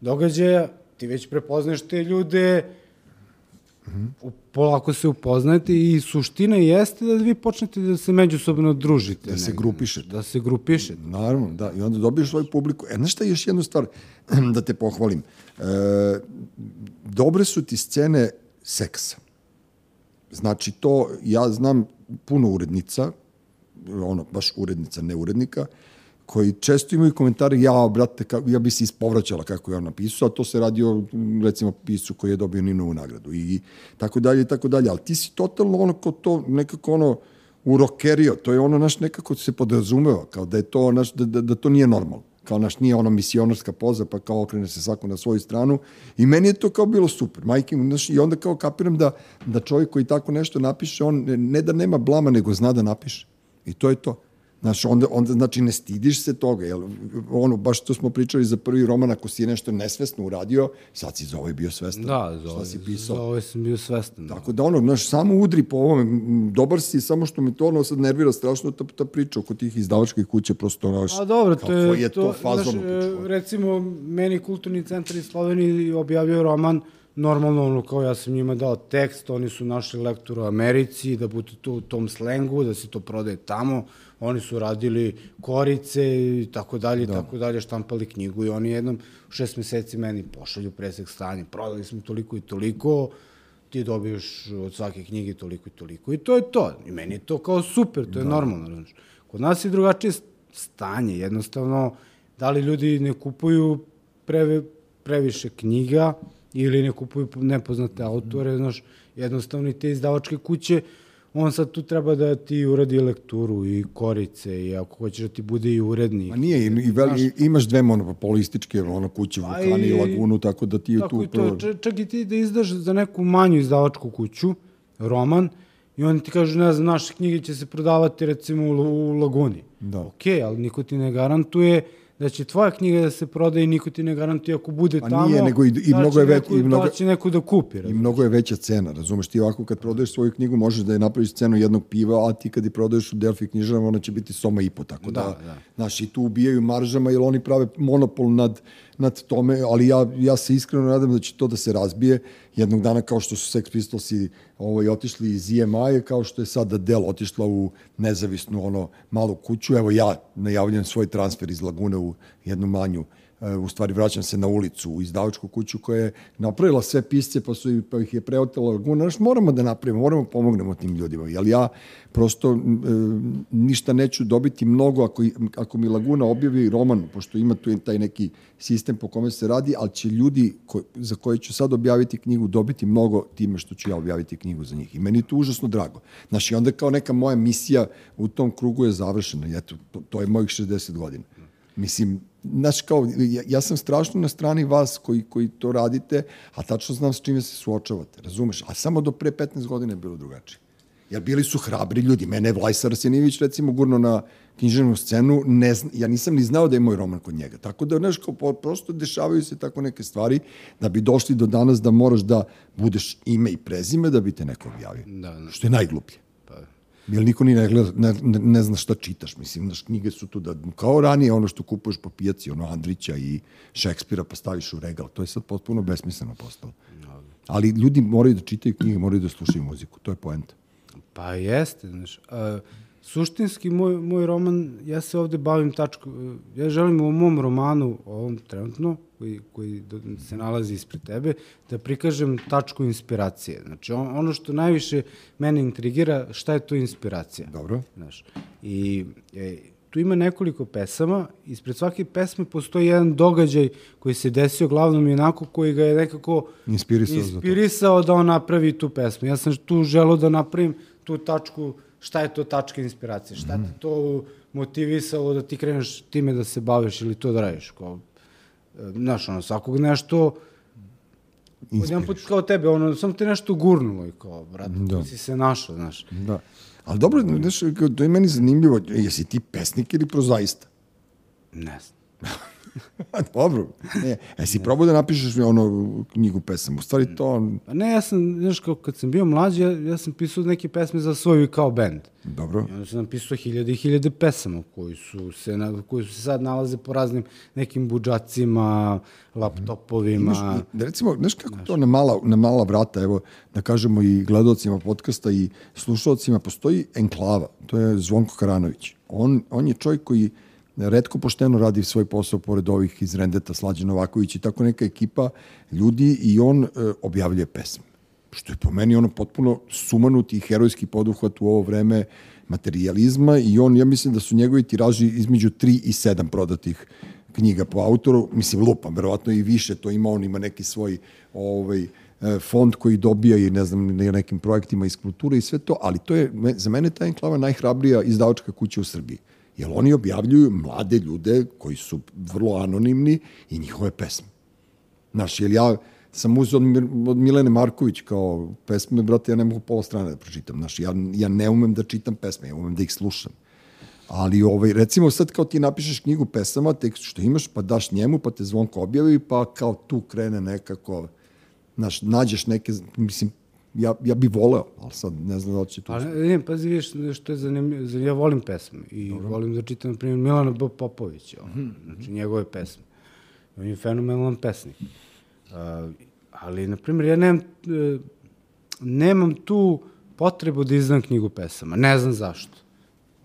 događaja, ti već prepoznaš te ljude, u, polako se upoznajete i suština jeste da vi počnete da se međusobno družite. Da se grupišete. Da se grupišete. Naravno, da. I onda dobiješ svoju publiku. E, znaš šta je još jednu stvar da te pohvalim? E, dobre su ti scene seksa. Znači to, ja znam puno urednica, ono, baš urednica, ne urednika, koji često imaju komentare, ja, brate, ka, ja bi se ispovraćala kako je on napisao, a to se radi o, recimo, pisu koji je dobio Ninovu nagradu i tako dalje i tako dalje. Ali ti si totalno ono kao to, nekako ono, urokerio, to je ono naš nekako se podrazumeva, kao da je to naš, da, da, da to nije normalno kao naš nije ona misionarska poza, pa kao okrene se svako na svoju stranu. I meni je to kao bilo super. Majke, znaš, I onda kao kapiram da, da čovjek koji tako nešto napiše, on ne da nema blama, nego zna da napiše. I to je to. Znaš, onda, onda, znači, ne stidiš se toga, jel, ono, baš to smo pričali za prvi roman, ako si nešto nesvesno uradio, sad si za ovaj bio svestan. Da, za ovaj, si pisao? za ovaj sam bio svestan. Da. Tako da ono, znaš, samo udri po ovome, dobar si, samo što me to ono sad nervira strašno ta, ta priča oko tih izdavačkih kuće, prosto ono, A dobro, to je, je to, fazon znaš, u e, piču, ono. recimo, meni kulturni centar iz Slovenije objavio roman, normalno, ono, kao ja sam njima dao tekst, oni su našli lektor u Americi, da bude to u tom slengu, da se to prodaje tamo, oni su radili korice i tako dalje, da. tako dalje, štampali knjigu i oni jednom u šest meseci meni pošalju presek stanja, prodali smo toliko i toliko, ti dobiješ od svake knjige toliko i toliko i to je to. I meni je to kao super, to je da. normalno. Znaš. Kod nas je drugačije stanje, jednostavno, da li ljudi ne kupuju preve, previše knjiga ili ne kupuju nepoznate autore, znaš, jednostavno i te izdavačke kuće on sad tu treba da ti uradi lekturu i korice i ako hoćeš da ti bude i urednik. A nije, i, i, veli, imaš dve monopolističke, ono, kuće, vulkani i lagunu, tako da ti tako tu... i to, čak, i ti da izdaš za neku manju izdavačku kuću, roman, i oni ti kažu, ne znam, naše knjige će se prodavati recimo u, u Laguni. Da. Okay, ali niko ti ne garantuje da će tvoja knjiga da se prodaje i niko ti ne garantuje ako bude Pa tamo. nije, nego i- i da mnogo je već- neko- i mnogo- Da će neko da kupi. I razumeš? mnogo je veća cena, razumeš? Ti ovako kad prodaješ svoju knjigu možeš da je napraviš cenu jednog piva, a ti kad je prodaješ u Delfi knjižarama ona će biti soma i po, tako da, Da, da. znaš, i tu ubijaju maržama jer oni prave monopol nad, nad tome, ali ja, ja se iskreno nadam da će to da se razbije jednog dana kao što su Sex Pistolsi ovaj, otišli iz EMI, kao što je sada Del otišla u nezavisnu ono malu kuću. Evo ja najavljam svoj transfer iz Lagune u jednu manju e, u stvari vraćam se na ulicu u izdavačku kuću koja je napravila sve pisce pa, su, pa ih je preotela Laguna. Znaš, moramo da napravimo, moramo da pomognemo tim ljudima. Jer ja prosto e, ništa neću dobiti mnogo ako, ako mi Laguna objavi roman, pošto ima tu taj neki sistem po kome se radi, ali će ljudi ko, za koje ću sad objaviti knjigu dobiti mnogo time što ću ja objaviti knjigu za njih. I meni je to užasno drago. Znaš, i onda kao neka moja misija u tom krugu je završena. Eto, to, to je mojih 60 godina. Mislim, znaš, kao, ja, ja sam strašno na strani vas koji, koji to radite, a tačno znam s čime se suočavate, razumeš? A samo do pre 15 godina je bilo drugačije. Jer bili su hrabri ljudi. Mene je Vlajsar Arsenijević, recimo, gurno na književnu scenu, ne zna, ja nisam ni znao da je moj roman kod njega. Tako da, znaš, kao, prosto dešavaju se tako neke stvari da bi došli do danas da moraš da budeš ime i prezime da bi te neko objavio. Da, da. Što je najgluplje. Jer niko ni ne, gleda, ne, ne, ne zna šta čitaš, mislim, znaš, knjige su tu da, kao ranije ono što kupuješ po pijaci, ono Andrića i Šekspira pa staviš u regal, to je sad potpuno besmisleno postalo. Ali ljudi moraju da čitaju knjige, moraju da slušaju muziku, to je poenta. Pa jeste, znaš. A, suštinski, moj, moj roman, ja se ovde bavim tačko, ja želim u mom romanu, ovom trenutno, koji, koji se nalazi ispred tebe, da prikažem tačku inspiracije. Znači, on, ono što najviše mene intrigira, šta je to inspiracija? Dobro. Znaš, i e, tu ima nekoliko pesama, ispred svake pesme postoji jedan događaj koji se desio glavnom i onako koji ga je nekako Inspirisao inspirisao da on napravi tu pesmu. Ja sam tu želeo da napravim tu tačku, šta je to tačka inspiracije, šta Mhm. te to motivisalo da ti kreneš time da se baviš ili to da radiš. Kao, e, znaš, ono, svakog nešto, jedan put kao tebe, ono, sam te nešto gurnulo i kao, brate, Da. si se našao, znaš. Da. Ali dobro, znaš, to je meni zanimljivo, jesi ti pesnik ili prozaista? Ne znam. dobro. Ne, jesi probao da napišeš ono knjigu pesama? U stvari to, Pa ne, ja sam, znaš, kao kad sam bio mlađi, ja, ja sam pisao neke pesme za svoj kao bend. dobro. I onda sam napisao hiljade i hiljade pesama koji su se, na, koji su se sad nalaze po raznim nekim budžacima, laptopovima. Imaš, da recimo, znaš kako to na mala, na mala vrata, evo, da kažemo i gledalcima podcasta i slušalcima, postoji enklava, to je Zvonko Karanović. On, on je čovjek koji redko pošteno radi svoj posao pored ovih iz Rendeta, Slađe Novaković i tako neka ekipa ljudi i on e, objavljuje pesme. Što je po meni ono potpuno sumanuti i herojski poduhvat u ovo vreme materializma i on, ja mislim da su njegovi tiraži između 3 i 7 prodatih knjiga po autoru, mislim lupam, verovatno i više, to ima on, ima neki svoj ovaj, e, fond koji dobija i ne znam, na nekim projektima iz kulture i sve to, ali to je, za mene ta enklava najhrabrija izdavačka kuća u Srbiji. Jer oni objavljuju mlade ljude koji su vrlo anonimni i njihove pesme. Znaš, jer ja sam uzeo od, Milene Marković kao pesme, brate, ja ne mogu pola strane da pročitam. Znaš, ja, ja ne umem da čitam pesme, ja umem da ih slušam. Ali, ovaj, recimo sad kao ti napišeš knjigu pesama, tekst što imaš, pa daš njemu, pa te zvonko objavi, pa kao tu krene nekako, znaš, nađeš neke, mislim, ja, ja bi voleo, ali sad ne znam da će tu... Pa ne, pazi, vidiš, što je zanimljivo, za- ja volim pesme i Dobro. volim da čitam, na primjer, Milana B. Popovića, Mhm. on, znači njegove pesme. On je fenomenalan pesnik. Uh, ali, na primjer, ja nemam, e, nemam tu potrebu da izdam knjigu pesama, ne znam zašto.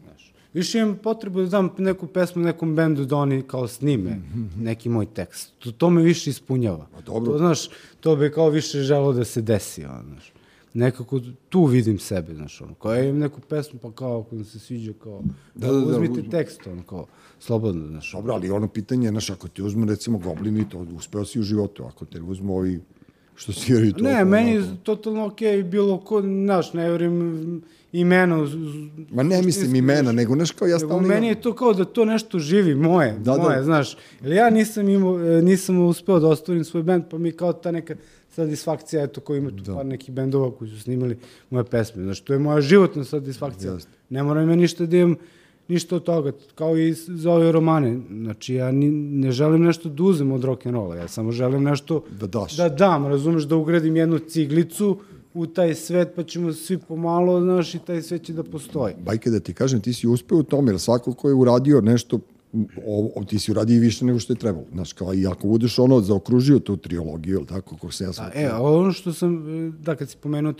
Znaš, više imam potrebu da dam neku pesmu nekom bendu da oni kao snime neki moj tekst. To, to me više ispunjava. Pa dobro. To, znaš, to bi kao više želo da se desi, ono, znaš. Nekako tu vidim sebe, znaš, ono, kao ja imam neku pesmu, pa kao, ako vam se sviđa, kao, da, Da, da, da, uzmite uzmi. tekst, ono, kao, slobodno, znaš. Dobro, ali ono pitanje, znaš, ako te uzmu recimo goblini, to uspeo si u životu, ako te uzmu ovi što sviraju to. Ne, meni je totalno okej okay bilo ko, znaš, ne verujem imena. Ma ne mislim imena, nego, znaš, kao ja stalno... Meni je to kao da to nešto živi, moje, da, da. moje, da. znaš. Ili ja nisam, imao, nisam uspeo da ostvarim svoj bend, pa mi kao ta neka satisfakcija, eto, koji ima tu da. par nekih bendova koji su snimali moje pesme. Znaš, to je moja životna satisfakcija. Ne moram ima ništa da imam ništa od toga, kao i za ove romane. Znači, ja ni, ne želim nešto da uzem od rock'n'rolla, ja samo želim nešto da, daš. da dam, razumeš, da ugradim jednu ciglicu u taj svet, pa ćemo svi pomalo, znaš, i taj svet će da postoji. Bajke da ti kažem, ti si uspeo u tome, jer svako ko je uradio nešto o, o, ti si uradio više nego što je trebalo. Znaš, kao i ako budeš ono zaokružio tu trilogiju, ili tako, kako se ja sam... A, e, ono što sam, da, kad si pomenuo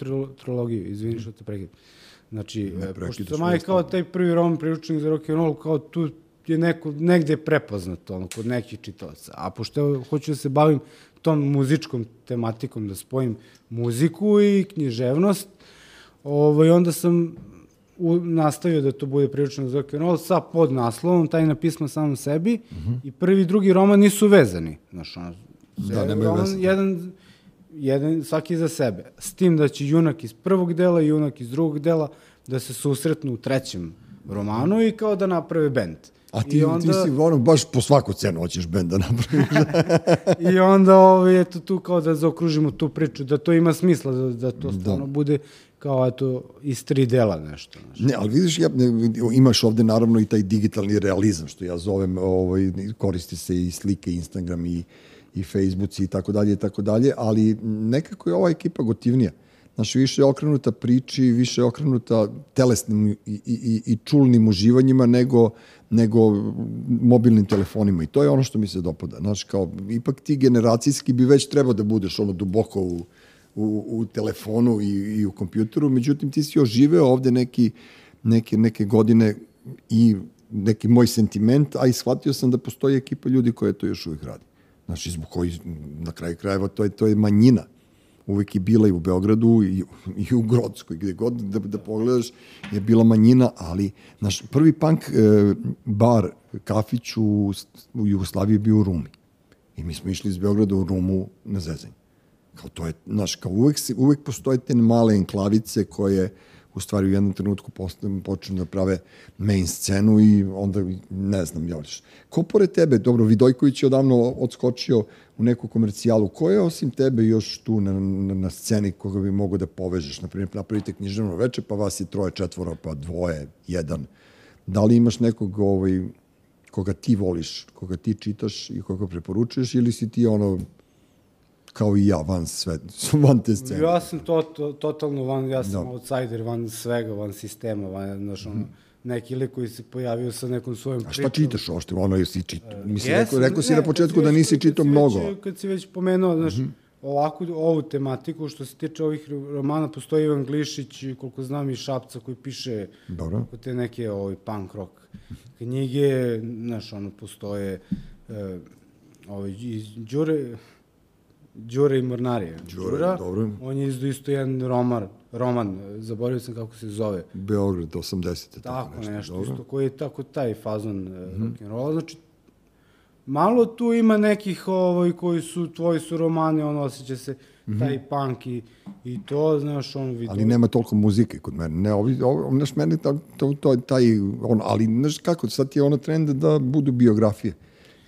trilogiju, izvini što te prekid. Znači, e, pošto sam aj kao taj prvi roman priručnik za rock and roll, kao tu je neko, negde prepoznato, ono, kod nekih čitalaca. A pošto hoću da se bavim tom muzičkom tematikom, da spojim muziku i književnost, ovaj, onda sam u, nastavio da to bude priručnik za rock and roll sa podnaslovom, tajna pisma samom sebi, uh mhm. -huh. i prvi i drugi roman nisu vezani. Znaš, ono, da, nemaju veze. Jedan, jedan, svaki za sebe. S tim da će junak iz prvog dela i junak iz drugog dela da se susretnu u trećem romanu i kao da naprave bend. A ti, I onda, ti si ono, baš po svaku cenu hoćeš bend da napraviš. I onda ovaj, eto, tu kao da zaokružimo tu priču, da to ima smisla, da, da to da. stvarno da. bude kao eto iz tri dela nešto. Znači. Ne, ali vidiš, ja, imaš ovde naravno i taj digitalni realizam, što ja zovem, ovaj, koristi se i slike, Instagram i, i Facebook i tako dalje i tako dalje, ali nekako je ova ekipa gotivnija. Znaš, više je okrenuta priči, više je okrenuta telesnim i, i, i, i čulnim uživanjima nego, nego mobilnim telefonima. I to je ono što mi se dopada. Znaš, kao, ipak ti generacijski bi već trebao da budeš ono duboko u, u, u telefonu i, i u kompjuteru, međutim ti si oživeo ovde neki, neke, neke godine i neki moj sentiment, a i shvatio sam da postoji ekipa ljudi koja to još uvijek radi. Znači, zbog koji, na kraju krajeva, to je, to je manjina. Uvijek je bila i u Beogradu i, i u Grodskoj, gde god da, da pogledaš je bila manjina, ali naš prvi punk e, bar, kafić u, u Jugoslaviji bio u Rumi. I mi smo išli iz Beograda u Rumu na zezanje. Kao to je, znaš, kao uvek, uvek postoje te male enklavice koje u stvari u jednom trenutku počnu da prave main scenu i onda, ne znam, još. Ko pored tebe, dobro, Vidojković je odavno odskočio u neku komercijalu, ko je osim tebe još tu na, na, na sceni koga bi mogo da povežeš? Naprimjer, napravite književno veče, pa vas je troje, četvoro, pa dvoje, jedan. Da li imaš nekog ovaj, koga ti voliš, koga ti čitaš i koga preporučuješ ili si ti ono kao i ja, van, sve, van te scene. Ja sam to, to, totalno van, ja sam da. outsider, van svega, van sistema, van, znaš, ono, mm. neki lik koji se pojavio sa nekom svojom pričom. A šta čitaš ošte, ono jesi čitao? Uh, Mislim, yes, rekao, rekao si ne, na početku da nisi čitao mnogo. Već, kad si već pomenuo, znaš, mm -hmm. ovakvu, ovu tematiku, što se tiče ovih romana, postoji Ivan Glišić, koliko znam i Šapca, koji piše Dobro. te neke ovaj, punk rock knjige, znaš, ono, postoje uh, ovaj, iz Đure, Đure i Mornarije. Đure, Đura, dobro. On je izdao isto jedan roman, roman, zaboravio sam kako se zove. Beograd, 80. Tako, tako nešto, nešto dobro. isto, koji je tako taj fazon mm -hmm. rock'n'rolla. Znači, malo tu ima nekih ovaj, koji su, tvoji su romani, on osjeća se mm -hmm. taj punk i, i to, znaš, on vidi. Ali nema toliko muzike kod mene. Ne, ovi, ovi, znaš, meni to, to, to, taj, on, ali, znaš kako, sad je ono trend da budu biografije.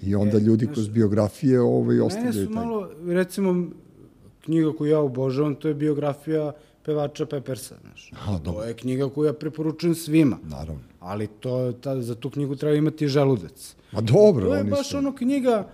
I onda e, ljudi znaš, kroz biografije ovaj, ostavljaju taj... Mene su malo, recimo, knjiga koju ja obožavam, to je biografija pevača Peppersa, znaš. A, to je knjiga koju ja preporučujem svima. Naravno. Ali to, ta, za tu knjigu treba imati želudac. Ma dobro, To je baš su... ono knjiga,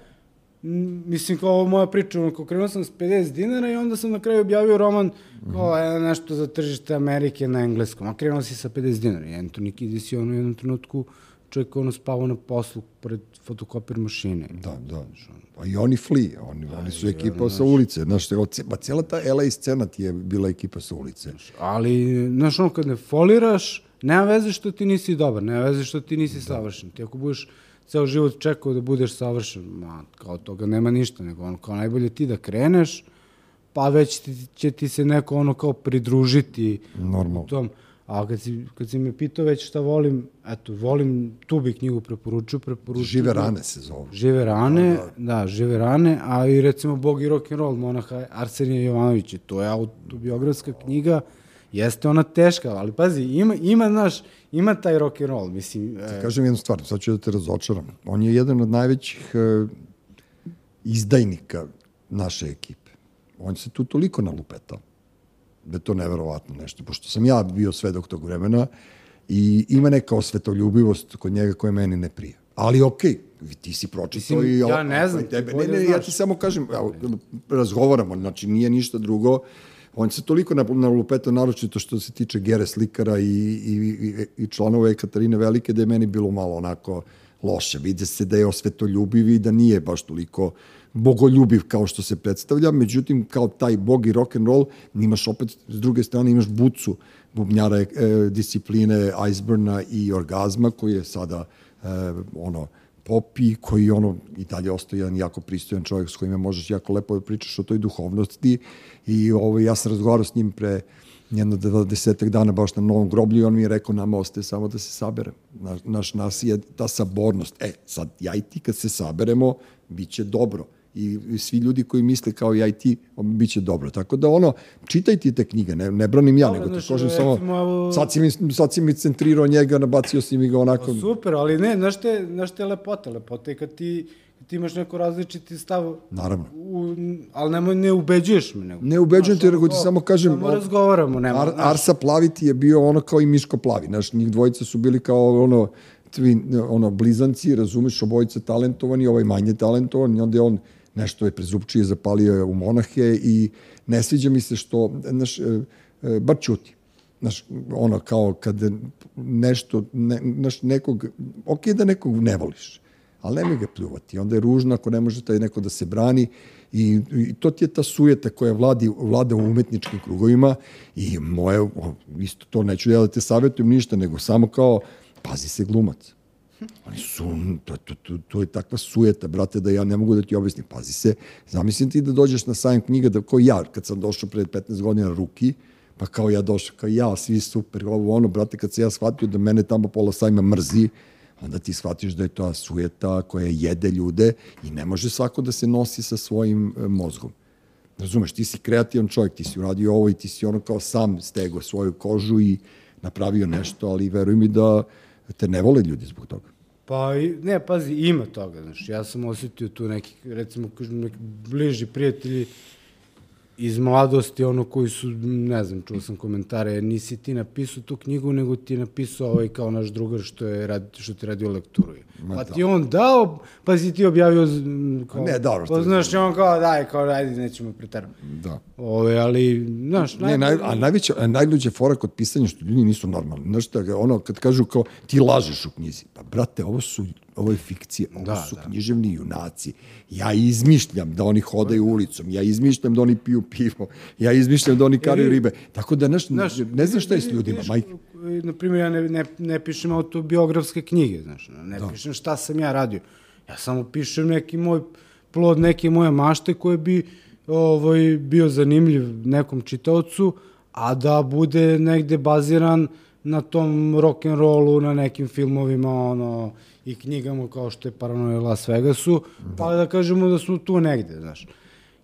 mislim kao ovo moja priča, ono, kao krenuo sam s 50 dinara i onda sam na kraju objavio roman kao mm -hmm. nešto za tržište Amerike na engleskom, a krenuo si sa 50 dinara i Anthony Kiddis je ono u jednom trenutku čovjek ono spavao na poslu pored fotokopir mašine. Da, da. Pa i oni fli, oni, da, oni su ekipa sa ulice. Znaš, pa cijela ta LA scena ti je bila ekipa sa ulice. Ali, znaš, ono, kad ne foliraš, nema veze što ti nisi dobar, nema veze što ti nisi da. savršen. Ti ako budeš ceo život čekao da budeš savršen, ma, kao toga nema ništa, nego ono, kao najbolje ti da kreneš, pa već ti, će ti se neko ono kao pridružiti Normalno. tom A kad si, kad si me pitao već šta volim, eto, volim, tu bi knjigu preporučio, preporučio. Žive rane se zove. Žive rane, da, da, žive rane, a i recimo Bog i rock and roll monaha Arsenija Jovanovića, to je autobiografska knjiga, jeste ona teška, ali pazi, ima, ima, znaš, ima taj rock and roll, mislim. Ti kažem jednu stvar, sad ću da te razočaram. On je jedan od najvećih uh, izdajnika naše ekipe. On se tu toliko nalupetao da je to neverovatno nešto, pošto sam ja bio svedok tog vremena i ima neka osvetoljubivost kod njega koja meni ne prija. Ali okej, okay, ti si pročitao Mislim, i... ja ne znam, tebe, ne, ne, ja ti samo kažem, evo, razgovaramo, znači nije ništa drugo, on se toliko nalupetao, naročito što se tiče Gere Slikara i, i, i, i članova Ekaterine Velike, da je meni bilo malo onako loše. Vide se da je osvetoljubiv i da nije baš toliko bogoljubiv kao što se predstavlja, međutim kao taj bog i rock and roll imaš opet s druge strane imaš bucu bubnjara e, discipline Iceburna i orgazma koji je sada e, ono pop i koji ono i dalje ostaje jedan jako pristojan čovjek s kojima možeš jako lepo da pričaš o toj duhovnosti i ovo, ja sam razgovarao s njim pre jedno desetak dana baš na Novom groblju i on mi je rekao nama ostaje samo da se saberemo. Naš, naš nas je ta sabornost. E, sad ja i ti kad se saberemo, bit će dobro i, i svi ljudi koji misle kao ja i ti, bit će dobro. Tako da ono, čitajte te knjige, ne, ne branim ja, nego ti kažem samo, evo- sad si, mi, sad si mi centrirao njega, nabacio si mi ga onako... Pa super, ali ne, znaš te, znaš te lepota, lepota je kad ti, ti imaš neko različiti stav, Naravno. u, ali nemoj, ne ubeđuješ me. Nego, Ne ubeđujem te, nego ti samo kažem... Samo razgovaramo, nema. Ar. Arsa Plaviti je bio ono kao i Miško Plavi. Znaš, njih dvojica su bili kao ono, twin, ono, blizanci, razumeš, obojica talentovani, ovaj manje talentovan, i onda je on nešto je prezupčije zapalio je u monahe i ne sviđa mi se što, znaš, e, e, bar čuti. Znaš, ono, kao kad nešto, ne, znaš, nekog, ok da nekog ne voliš, ali nemoj ga pljuvati. Onda je ružno ako ne može taj neko da se brani i, i to ti je ta sujeta koja vladi, vlada u umetničkim krugovima i moje, isto to neću ja da te savjetujem ništa, nego samo kao pazi se glumac. Oni su, to, to, to, to je takva sujeta, brate, da ja ne mogu da ti objasnim. Pazi se, zamislim ti da dođeš na sajam knjiga, da, kao ja, kad sam došao pred 15 godina ruki, pa kao ja došao, kao ja, svi super, ovo ono, brate, kad se ja shvatio da mene tamo pola sajma mrzi, onda ti shvatiš da je to sujeta koja jede ljude i ne može svako da se nosi sa svojim e, mozgom. Razumeš, ti si kreativan čovjek, ti si uradio ovo i ti si ono kao sam stego svoju kožu i napravio nešto, ali veruj mi da te ne vole ljudi zbog toga. Pa, ne, pazi, ima toga, znaš, ja sam osetio tu neki, recimo, kažem, neki bliži prijatelji iz mladosti, ono koji su, ne znam, čuo sam komentare, nisi ti napisao tu knjigu, nego ti je napisao ovaj kao naš drugar što, je rad, što ti radio lekturu. Pa ti on dao, pa si ti objavio, kao, Ne, dobro, što Pa znaš, on kao, daj, kao, ajde, nećemo pretarati. Da. Ove, ali, znaš, Ne, naj, a najveća, a najluđa fora kod pisanja što ljudi nisu normalni. Znaš šta, ono, kad kažu kao ti lažeš u knjizi. Pa, brate, ovo su ovo je fikcija, ovo Da, su da. književni junaci. Ja izmišljam da oni hodaju ulicom, ja izmišljam da oni piju pivo, ja izmišljam da oni karaju ribe. Tako da, znaš, ne znam šta je s ljudima, majke. Na primjer, ja ne, ne, ne pišem autobiografske knjige, znaš, ne da. pišem šta sam ja radio. Ja samo pišem neki moj plod, neke moje mašte koje bi ovaj, bio zanimljiv nekom čitaocu, a da bude negde baziran na tom rock and rollu, na nekim filmovima, ono, i knjigama kao što je Paranoia Las Vegasu, pa da kažemo da smo tu negde, znaš.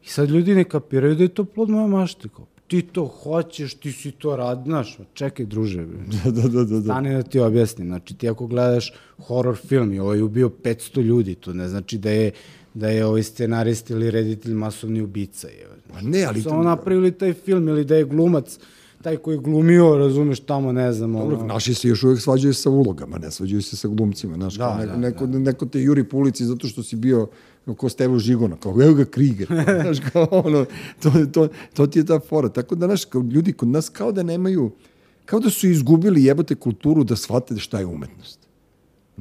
I sad ljudi ne kapiraju da je to plod moje mašte, kao, ti to hoćeš, ti si to rad, znaš, čekaj druže, Da, da, da, da. stani da ti objasnim, znači ti ako gledaš horror film i ovaj je ubio 500 ljudi, to ne znači da je da je ovaj scenarist ili reditelj masovni ubica. Je. Pa ne, ali... Samo napravili taj film ili da je glumac taj koji je glumio, razumeš, tamo, ne znam, Dobro, ono... naši se još uvek svađaju sa ulogama, ne svađaju se sa glumcima. Znaš, Da, kao neko, da, neko, neko te juri po ulici zato što si bio ko Stevo Žigona, kao evo ga Kriger, kao, znaš, kao ono, to, to, to ti je ta fora. Tako da, znaš, kao ljudi kod nas kao da nemaju, kao da su izgubili jebote kulturu da shvate šta je umetnost.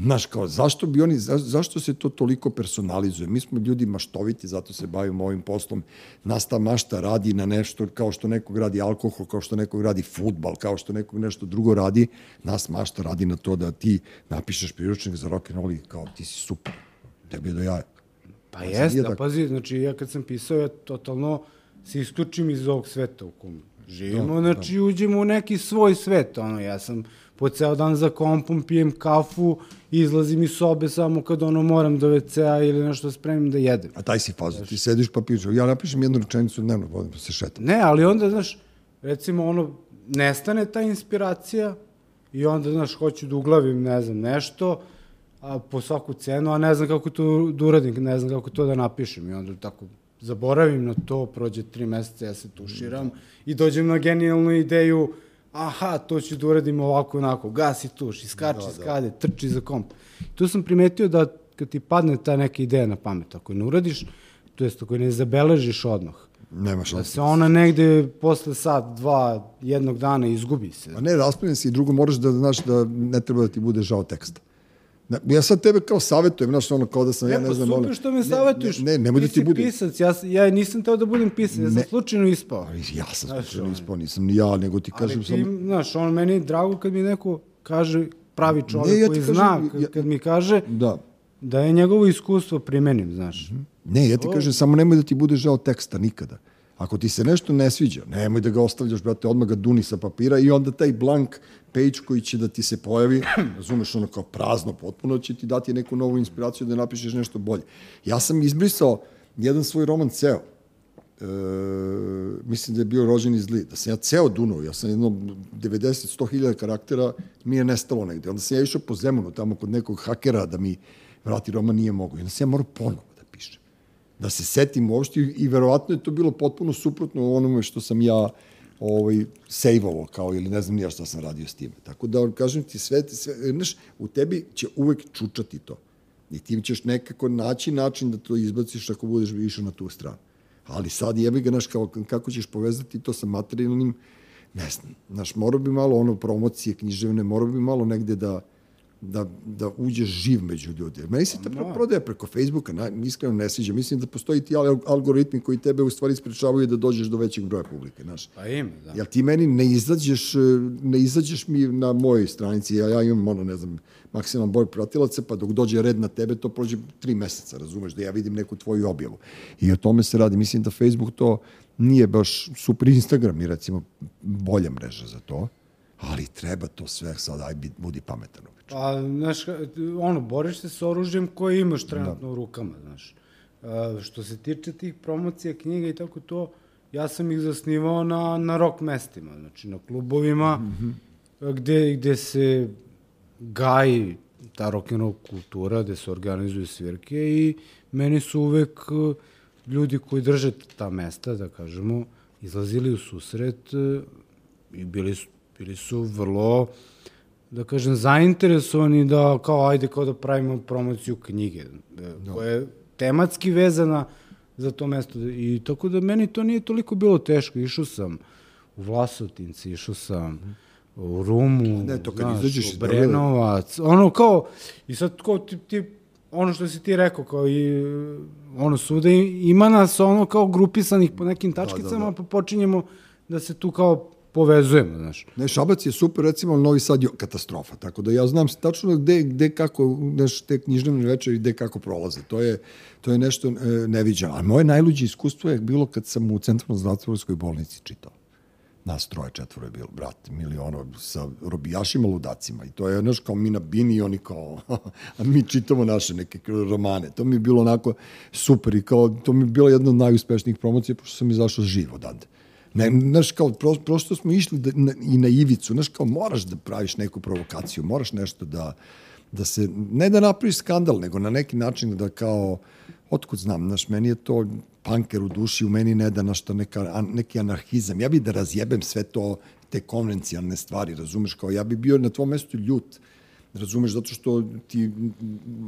Znaš, kao, zašto bi oni, za, zašto se to toliko personalizuje? Mi smo ljudi maštoviti, zato se bavimo ovim poslom. Nas ta mašta radi na nešto, kao što nekog radi alkohol, kao što nekog radi futbal, kao što nekog nešto drugo radi. Nas mašta radi na to da ti napišeš priručnik za rock and roll i kao, ti si super. Tebi je do jaja. Pa jeste, nije a tako. pazi, znači ja kad sam pisao, ja totalno se isključim iz ovog sveta u kom Živimo, da, znači da. uđemo u neki svoj svet, ono, ja sam po ceo dan za kompom, pijem kafu, izlazim iz sobe samo kad ono moram do WC-a ili nešto spremim da jedem. A taj si fazu, ti sediš pa pišeš, ja napišem jednu rečenicu dnevno, vodim pa se šetam. Ne, ali onda, znaš, recimo ono, nestane ta inspiracija i onda, znaš, hoću da uglavim, ne znam, nešto, a po svaku cenu, a ne znam kako to da uradim, ne znam kako to da napišem i onda tako zaboravim na to, prođe tri meseca, ja se tuširam i dođem na genijalnu ideju, aha, to ću da uradim ovako, onako, gasi tuš, iskači da, skade, da. trči za komp. Tu sam primetio da kad ti padne ta neka ideja na pamet, ako ne uradiš, to jest ako ne zabeležiš odmah, Nema šanse. Da se ona negde posle sat, dva, jednog dana izgubi se. A ne, raspravljen si i drugo moraš da znaš da ne treba da ti bude žao teksta. Ja sad tebe kao savjetujem, znaš, ono kao da sam, ne, ja ne pa znam... super što me savjetuješ. Ne, ne, nemoj da ti bude... pisac, ja, ja nisam teo da budem pisac, ja sam slučajno ispao. Ali ja sam znaš, slučajno ispao, nisam ni ja, nego ti kažem samo... Ali ti, znaš, on meni je drago kad mi neko kaže, pravi čovjek ne, ja koji kažem, zna, kad, ja, kad mi kaže da. da je njegovo iskustvo primenim, znaš. Ne, ja ti kažem, samo nemoj da ti bude žao teksta nikada. Ako ti se nešto ne sviđa, nemoj da ga ostavljaš, brate, odmah ga duni sa papira i onda taj blank page koji će da ti se pojavi, razumeš, ono kao prazno potpuno, će ti dati neku novu inspiraciju da napišeš nešto bolje. Ja sam izbrisao jedan svoj roman ceo, e, mislim da je bio rođen iz zli, da sam ja ceo dunuo, ja sam jedno 90-100 hiljada karaktera, mi je nestalo negde. Onda sam ja išao po Zemunu, tamo kod nekog hakera da mi vrati roman, nije mogo. Onda sam ja morao ponovo da se setim uopšte i verovatno je to bilo potpuno suprotno onome što sam ja ovaj, sejvovao kao ili ne znam nija šta sam radio s time. Tako da, kažem ti, sve, sve znaš, u tebi će uvek čučati to. I ti ćeš nekako naći način da to izbaciš ako budeš išao na tu stranu. Ali sad jebi ga, znaš, kao, kako ćeš povezati to sa materijalnim, ne znam, znaš, mora bi malo ono promocije književne, mora bi malo negde da, da, da uđeš živ među ljudi. Meni se ta no. prodaja preko Facebooka na, iskreno ne sviđa. Mislim da postoji ti algoritmi koji tebe u stvari sprečavaju da dođeš do većeg broja publike. Znaš. Pa ima, da. Jel ti meni ne izađeš, ne izađeš mi na mojoj stranici, ja, ja imam ono, ne znam, maksimalan broj pratilaca, pa dok dođe red na tebe, to prođe tri meseca, razumeš, da ja vidim neku tvoju objavu. I o tome se radi. Mislim da Facebook to nije baš super Instagram i recimo bolja mreža za to ali treba to sve sad, aj budi pametan. Pa, znaš, ono, boriš se s oružjem koje imaš trenutno da. u rukama, znaš. A, što se tiče tih promocija knjiga i tako to, ja sam ih zasnivao na, na rock mestima, znači na klubovima, mm -hmm. gde, gde se gaji ta rock'n'roll kultura, gde se organizuju svirke i meni su uvek e, ljudi koji drže ta mesta, da kažemo, izlazili u susret e, i bili su, bili su vrlo da kažem, zainteresovani da kao ajde kao da pravimo promociju knjige, da, no. koja je tematski vezana za to mesto. I tako da meni to nije toliko bilo teško. Išao sam u Vlasotinci, išao sam u Rumu, ne, to kad znaš, izađeš u Brenovac, ono kao, i sad kao ti, ti ono što si ti rekao, kao i ono suda, ima nas ono kao grupisanih po nekim tačkicama, da, da, da. pa počinjemo da se tu kao povezujemo, znaš. Ne, Šabac je super, recimo, Novi Sad je katastrofa, tako da ja znam tačno gde, gde kako, znaš, te knjižnevne večeri, gde kako prolaze. To je, to je nešto e, neviđeno. A moje najluđe iskustvo je bilo kad sam u centralnoj zatvorskoj bolnici čitao. Nas troje, četvoro je bilo, brat, miliono, sa robijašima ludacima. I to je, znaš, kao mi na bini i oni kao, a mi čitamo naše neke romane. To mi je bilo onako super i kao, to mi je bilo jedna od najuspešnijih promocija, pošto sam izašao živo odande. Ne, znaš, kao, pro, prosto smo išli da, na, i na ivicu, znaš, kao, moraš da praviš neku provokaciju, moraš nešto da, da se, ne da napraviš skandal, nego na neki način da kao, otkud znam, znaš, meni je to panker u duši, u meni ne da našto neka, neki anarhizam. Ja bi da razjebem sve to, te konvencijalne stvari, razumeš, kao ja bi bio na tvom mestu ljut, razumeš, zato što ti,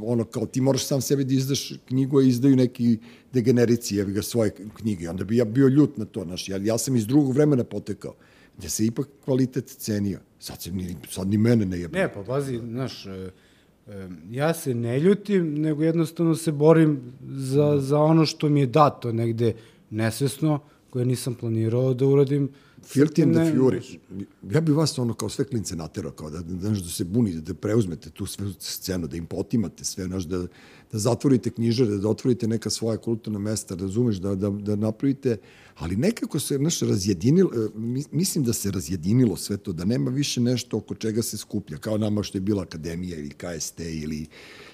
ono, kao ti moraš sam sebi da izdaš knjigu, a izdaju neki degenerici, jevi ga, svoje knjige. Onda bi ja bio ljut na to, znaš, ja, ja sam iz drugog vremena potekao, gde se ipak kvalitet cenio. Sad, se ni, sad ni mene ne jebe. Ne, pa pazi, znaš, e, e, ja se ne ljutim, nego jednostavno se borim za, za ono što mi je dato negde nesvesno, koje nisam planirao da uradim, Filti and the Fury. Ja bih vas ono kao sve klince naterao, kao da, da, da se bunite, da preuzmete tu sve scenu, da im potimate sve, znaš, da, da zatvorite knjižare, da otvorite neka svoja kulturna mesta, razumeš, da, da, da napravite, ali nekako se, znaš, razjedinilo, e, mi- mislim da se razjedinilo sve to, da nema više nešto oko čega se skuplja, kao nama što je bila akademija ili KST ili,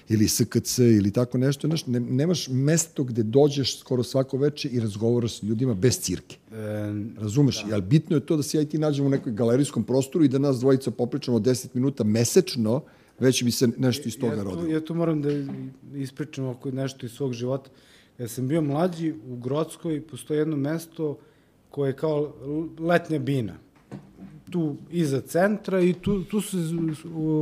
ili SKC ili tako nešto, znaš, ne, nemaš mesto gde dođeš skoro svako veče i razgovaraš s ljudima bez cirke. E, Razumeš? Da. Jel bitno je to da se ja i ti nađemo u nekoj galerijskom prostoru i da nas dvojica popričamo 10 minuta mesečno, već bi se nešto iz toga ja rodilo. ja tu moram da ispričam oko nešto iz svog života. Ja sam bio mlađi, u Grodskoj postoji jedno mesto koje je kao letnja bina. Tu iza centra i tu, tu se z-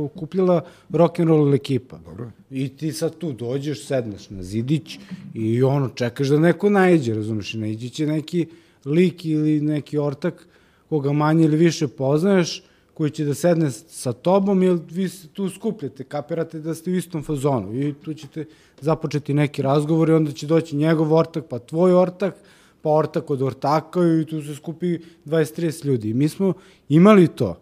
okupljala rock'n'roll ekipa. Dobro. I ti sad tu dođeš, sedneš na zidić i ono, čekaš da neko najđe, razumeš, i najđe će neki lik ili neki ortak koga manje ili više poznaješ, koji će da sedne sa tobom, jer vi se tu skupljate, kapirate da ste u istom fazonu i tu ćete započeti neki razgovor i onda će doći njegov ortak, pa tvoj ortak, pa ortak od ortaka i tu se skupi 20-30 ljudi. I mi smo imali to,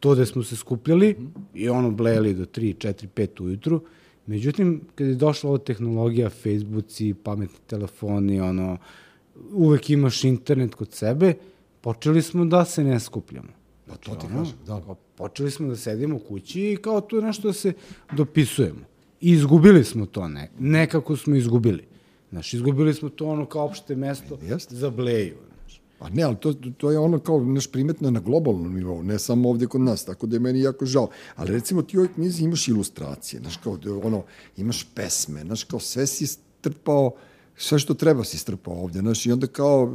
to da smo se skupljali i ono blejali do 3, 4, 5 ujutru. Međutim, kad je došla ova tehnologija, Facebooci, pametni telefoni, ono, uvek imaš internet kod sebe, počeli smo da se ne skupljamo. Pa to ti Ono, kažem, da. kao Počeli smo da sedimo u kući i kao tu nešto da se dopisujemo. I izgubili smo to, ne, nekako smo izgubili. Znaš, izgubili smo to ono kao opšte mesto Jeste. za bleju. Znaš. Pa ne, ali to, to je ono kao naš primetno na globalnom nivou, ne samo ovde kod nas, tako da je meni jako žao. Ali recimo ti u ovoj knjizi imaš ilustracije, znaš kao da, ono, imaš pesme, znaš kao sve si strpao, sve što treba si strpao ovde, znaš, i onda kao,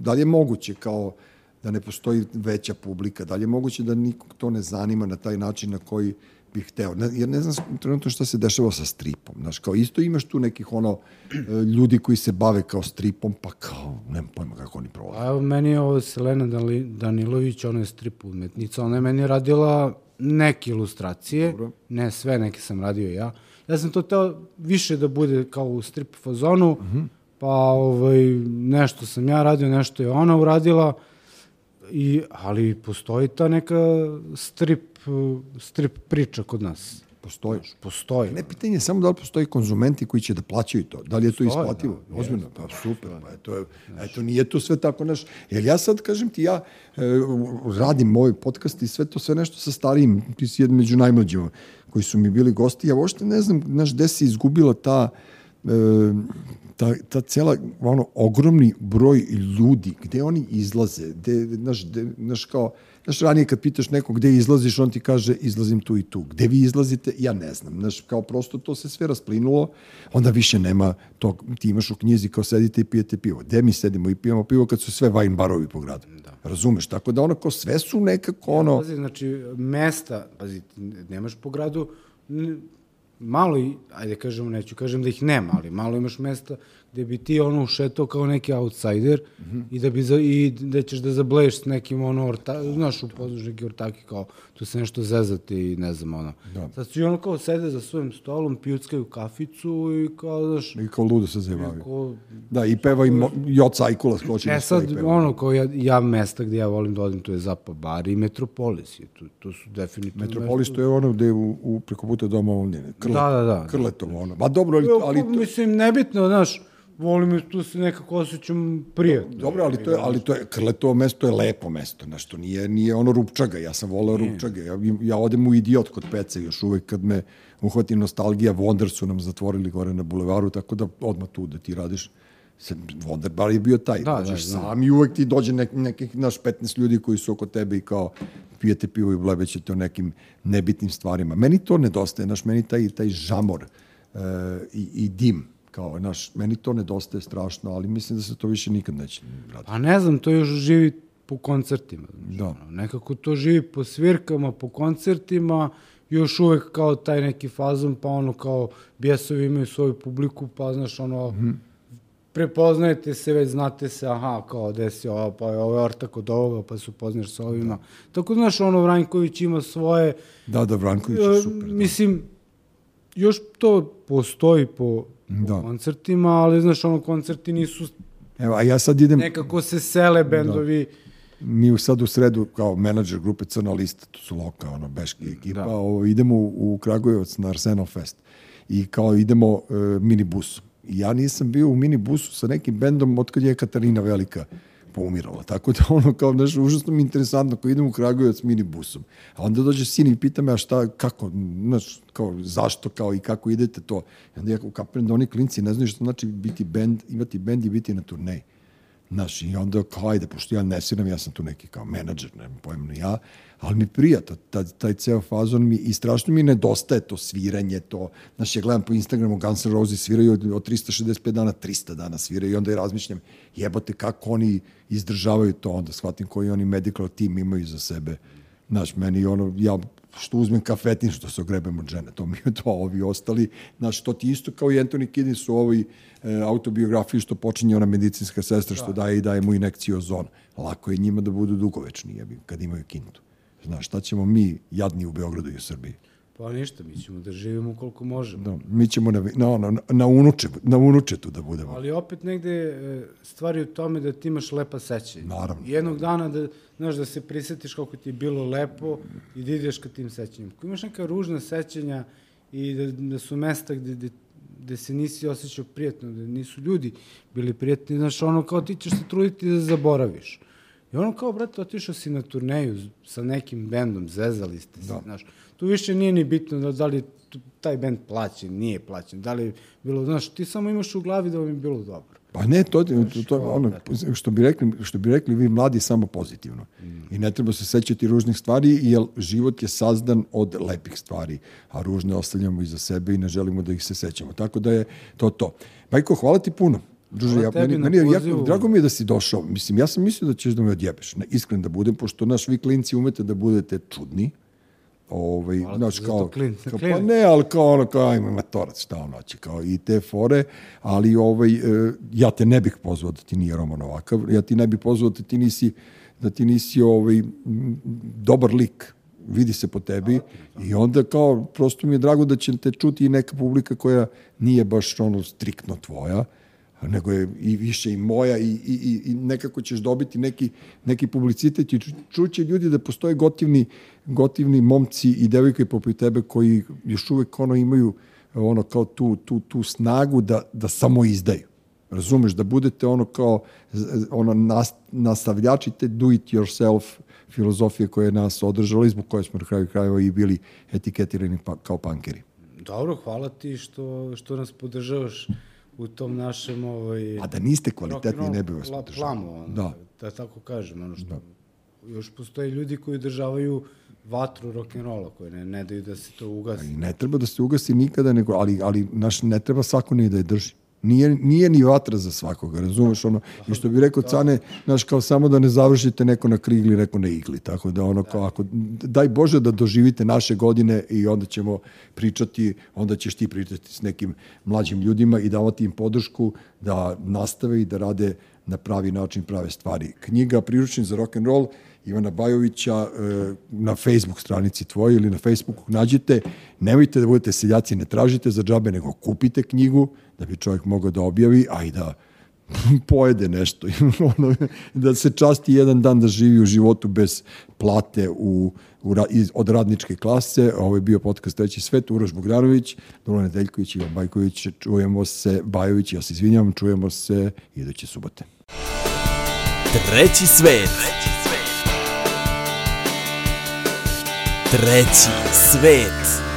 da li je moguće kao da ne postoji veća publika, da li je moguće da nikog to ne zanima na taj način na koji bih hteo. Ne, jer ne znam trenutno šta se dešava sa stripom. Znaš, kao isto imaš tu nekih ono e, ljudi koji se bave kao stripom, pa kao, nemam pojma kako oni provode. A evo, meni je ovo Selena Danilović, ona je strip umetnica, ona je meni radila neke ilustracije, Dobro. ne sve, neke sam radio ja. Ja sam to teo više da bude kao u strip fazonu, pa ovaj, nešto sam ja radio, nešto je ona uradila, i, ali postoji ta neka strip, strip priča kod nas. Postoji. Postoji. Ne pitanje je samo da li postoji konzumenti koji će da plaćaju to. Da li je to Postoji, isplativo? da, Ozbiljno, pa super. Pa eto, je- eto, nije to sve tako naš... Jer ja sad, kažem ti, ja e, radim ovaj podcast i sve to sve nešto sa starijim, ti si jedan među najmlađima koji su mi bili gosti. Ja uopšte ne znam, znaš, gde se izgubila ta e, ta, ta cela, ono, ogromni broj ljudi, gde oni izlaze, gde, znaš, gde, znaš, kao, znaš, ranije kad pitaš nekog gde izlaziš, on ti kaže izlazim tu i tu. Gde vi izlazite, ja ne znam. Znaš, kao prosto to se sve rasplinulo, onda više nema tog, ti imaš u knjizi kao sedite i pijete pivo. Gde mi sedimo i pijemo pivo kad su sve wine barovi po gradu? Da. Razumeš? Tako da ono kao sve su nekako ono... Pazi, znači, mesta, pazi, nemaš po gradu, malo ajde kažemo, neću kažem da ih nema, ali malo imaš mesta gde bi ti ono ušetao kao neki outsider mm -hmm. i da bi za, i da ćeš da zableješ s nekim ono orta, znaš u neki ortaki kao tu se nešto zezati i ne znam ono. Da. Sad su i ono kao sede za svojim stolom, pijuckaju kaficu i kao znaš, I kao ludo se zajebavaju. kao, Da, i peva i Joca Ajkula skoči E sad, ono, kao ja, ja mesta gde ja volim da odim, to je Zapa Bar i Metropolis. I tu, tu su definitivno... Metropolis to je ono gde je u, u preko puta doma ovdje. Krlet, Da, da, da. Krletovo ono. Ma dobro, ali, Ali, ali ali to, Mislim, nebitno, znaš, volim i tu se nekako osjećam prijatno. dobro, ali to je, ali to je, Krletovo mesto je lepo mesto, znaš, to nije, nije ono Rupčaga, ja sam volao Rupčaga, ja, ja odem u Idiot kod Pece još uvek kad me uhvati nostalgija, Wonder su nam zatvorili gore na bulevaru, tako da odmah tu da ti radiš, se, Wonder bar je bio taj, Da, da, dođeš znam. sam i uvek ti dođe nek, nekih, naš 15 ljudi koji su oko tebe i kao pijete pivo i blebećete o nekim nebitnim stvarima. Meni to nedostaje, znaš, meni taj, taj žamor e, i, i dim, kao, znaš, meni to nedostaje strašno, ali mislim da se to više nikad neće vratiti. Pa ne znam, to još živi po koncertima. Da. Nekako to živi po svirkama, po koncertima, još uvek kao taj neki fazon, pa ono kao bjesovi imaju svoju publiku, pa znaš ono, Mhm. prepoznajete se, već znate se, aha, kao desi ovo, pa je ovo ortak od ovoga, pa se upoznaš sa ovima. Tako, znaš, ono, Vranjković ima svoje, Da, da, Vranković je E, super. Da. Mislim, još to postoji po, po Da. koncertima, ali znaš, ono, koncerti nisu, Evo, a ja sad idem, nekako se sele bendovi, mi u- sad u sredu kao menadžer grupe Crna lista, to su loka, ono, beški ekipa, Da. ovo, idemo u, Kragujevac na Arsenal Fest i kao idemo e, minibusom. I ja nisam bio u minibusu sa nekim bendom od kad je Katarina Velika poumirala. Tako da ono kao, znaš, užasno mi interesantno ako idem u Kragujevac minibusom. A onda dođe sin i pita me, a šta, kako, znaš, kao, zašto, kao i kako idete to. I onda ja kapiram da oni klinci ne znaju što znači biti bend, imati bend i biti na turneji. Znaš, i onda kao, ajde, pošto ja ne sviram, ja sam tu neki kao menadžer, ne pojem ni ja, ali mi prija to, taj, taj ceo fazon mi, i strašno mi nedostaje to sviranje, to, znaš, ja gledam po Instagramu, Guns N' Roses sviraju od, od 365 dana, 300 dana sviraju i onda je razmišljam, jebote, kako oni izdržavaju to, onda shvatim koji oni medical team imaju za sebe. Znaš, meni ono, ja što uzmem kafetin, što se ogrebem od žene, to mi je to, ovi ostali, znaš, to ti isto kao i Anthony Kiddin su ovi e, autobiografiji što počinje ona medicinska sestra što da. daje i daje mu inekciju ozona. Lako je njima da budu dugovečni, jebi, kad imaju kintu. Znaš, šta ćemo mi jadni u Beogradu i u Srbiji? Pa ništa, mi ćemo da živimo koliko možemo. Da, mi ćemo na, na, na, na, unuče, na unučetu da budemo. Ali opet negde e, stvari u tome da ti imaš lepa sećanja. Naravno. Jednog dana da, znaš, da se prisetiš kako ti je bilo lepo i da ideš ka tim sećanjima. Ako imaš neka ružna sećanja i da, da su mesta gde, gde, gde se nisi osjećao prijatno, da nisu ljudi bili prijatni, znaš, ono kao ti ćeš se truditi da zaboraviš. I ono kao, brate, otišao si na turneju sa nekim bendom, zezali ste se, da. znaš. Tu više nije ni bitno da, da li taj bend plaćen, nije plaćen, da li bilo, znaš, ti samo imaš u glavi da vam je bilo dobro. Pa ne, to, to, to, ono, što bi, rekli, što bi rekli vi mladi samo pozitivno. Mm. I ne treba se sećati ružnih stvari, jer život je sazdan od lepih stvari, a ružne ostavljamo iza sebe i ne želimo da ih se sećamo. Tako da je to to. Majko, hvala ti puno. Druže, ja, meni, meni je jako, drago mi je da si došao. Mislim, ja sam mislio da ćeš da me odjebeš. Ne, iskren da budem, pošto naš vi klinci umete da budete čudni. Ovaj, znaš, kao, klin, kao, klin. pa ne, ali kao ono, kao, ajmo, matorac, šta ono će, kao i te fore, ali ovaj, e, ja te ne bih pozvao da ti nije Roman ovakav, ja ti ne bih pozvao da ti nisi, da ti nisi ovaj, dobar lik, vidi se po tebi i onda kao, prosto mi je drago da će te čuti i neka publika koja nije baš ono striktno tvoja, nego je i više i moja i, i, i nekako ćeš dobiti neki, neki publicitet i čuće ljudi da postoje gotivni, gotivni momci i devojke poput tebe koji još uvek ono imaju ono kao tu, tu, tu snagu da, da samo izdaju. Razumeš, da budete ono kao ono nas, nastavljači te do it yourself filozofije koje je nas održala i zbog koje smo na kraju krajeva i bili etiketirani pa, kao pankeri. Dobro, hvala ti što, što nas podržavaš u tom našem ovaj A da niste kvalitetni ne bi vas podržao. Da. da tako kažem, ono što da. još postoje ljudi koji održavaju vatru rock and rolla koji ne, ne daju da se to ugasi. I ne treba da se ugasi nikada, nego, ali, ali naš, ne treba svako ni da je drži. Nije, nije ni vatra za svakoga, razumeš ono, i što bi rekao Cane, znaš, kao samo da ne završite neko na krigli, neko na igli, tako da ono kao, ako, daj Bože da doživite naše godine i onda ćemo pričati, onda ćeš ti pričati s nekim mlađim ljudima i davati im podršku da nastave i da rade na pravi način prave stvari. Knjiga Priručnik za rock and roll Ivana Bajovića e, na Facebook stranici tvoje ili na Facebooku nađite. Nemojte da budete seljaci, ne tražite za džabe, nego kupite knjigu da bi čovjek mogao da objavi, a i da pojede nešto, da se časti jedan dan da živi u životu bez plate u, u, iz, od radničke klase. Ovo je bio podcast Treći svet, Uroš Bogdanović, Dola Nedeljković, Ivan Bajković, čujemo se, Bajović, ja se izvinjam, čujemo se iduće subote. Treći svet. Treći svet. Treći svet.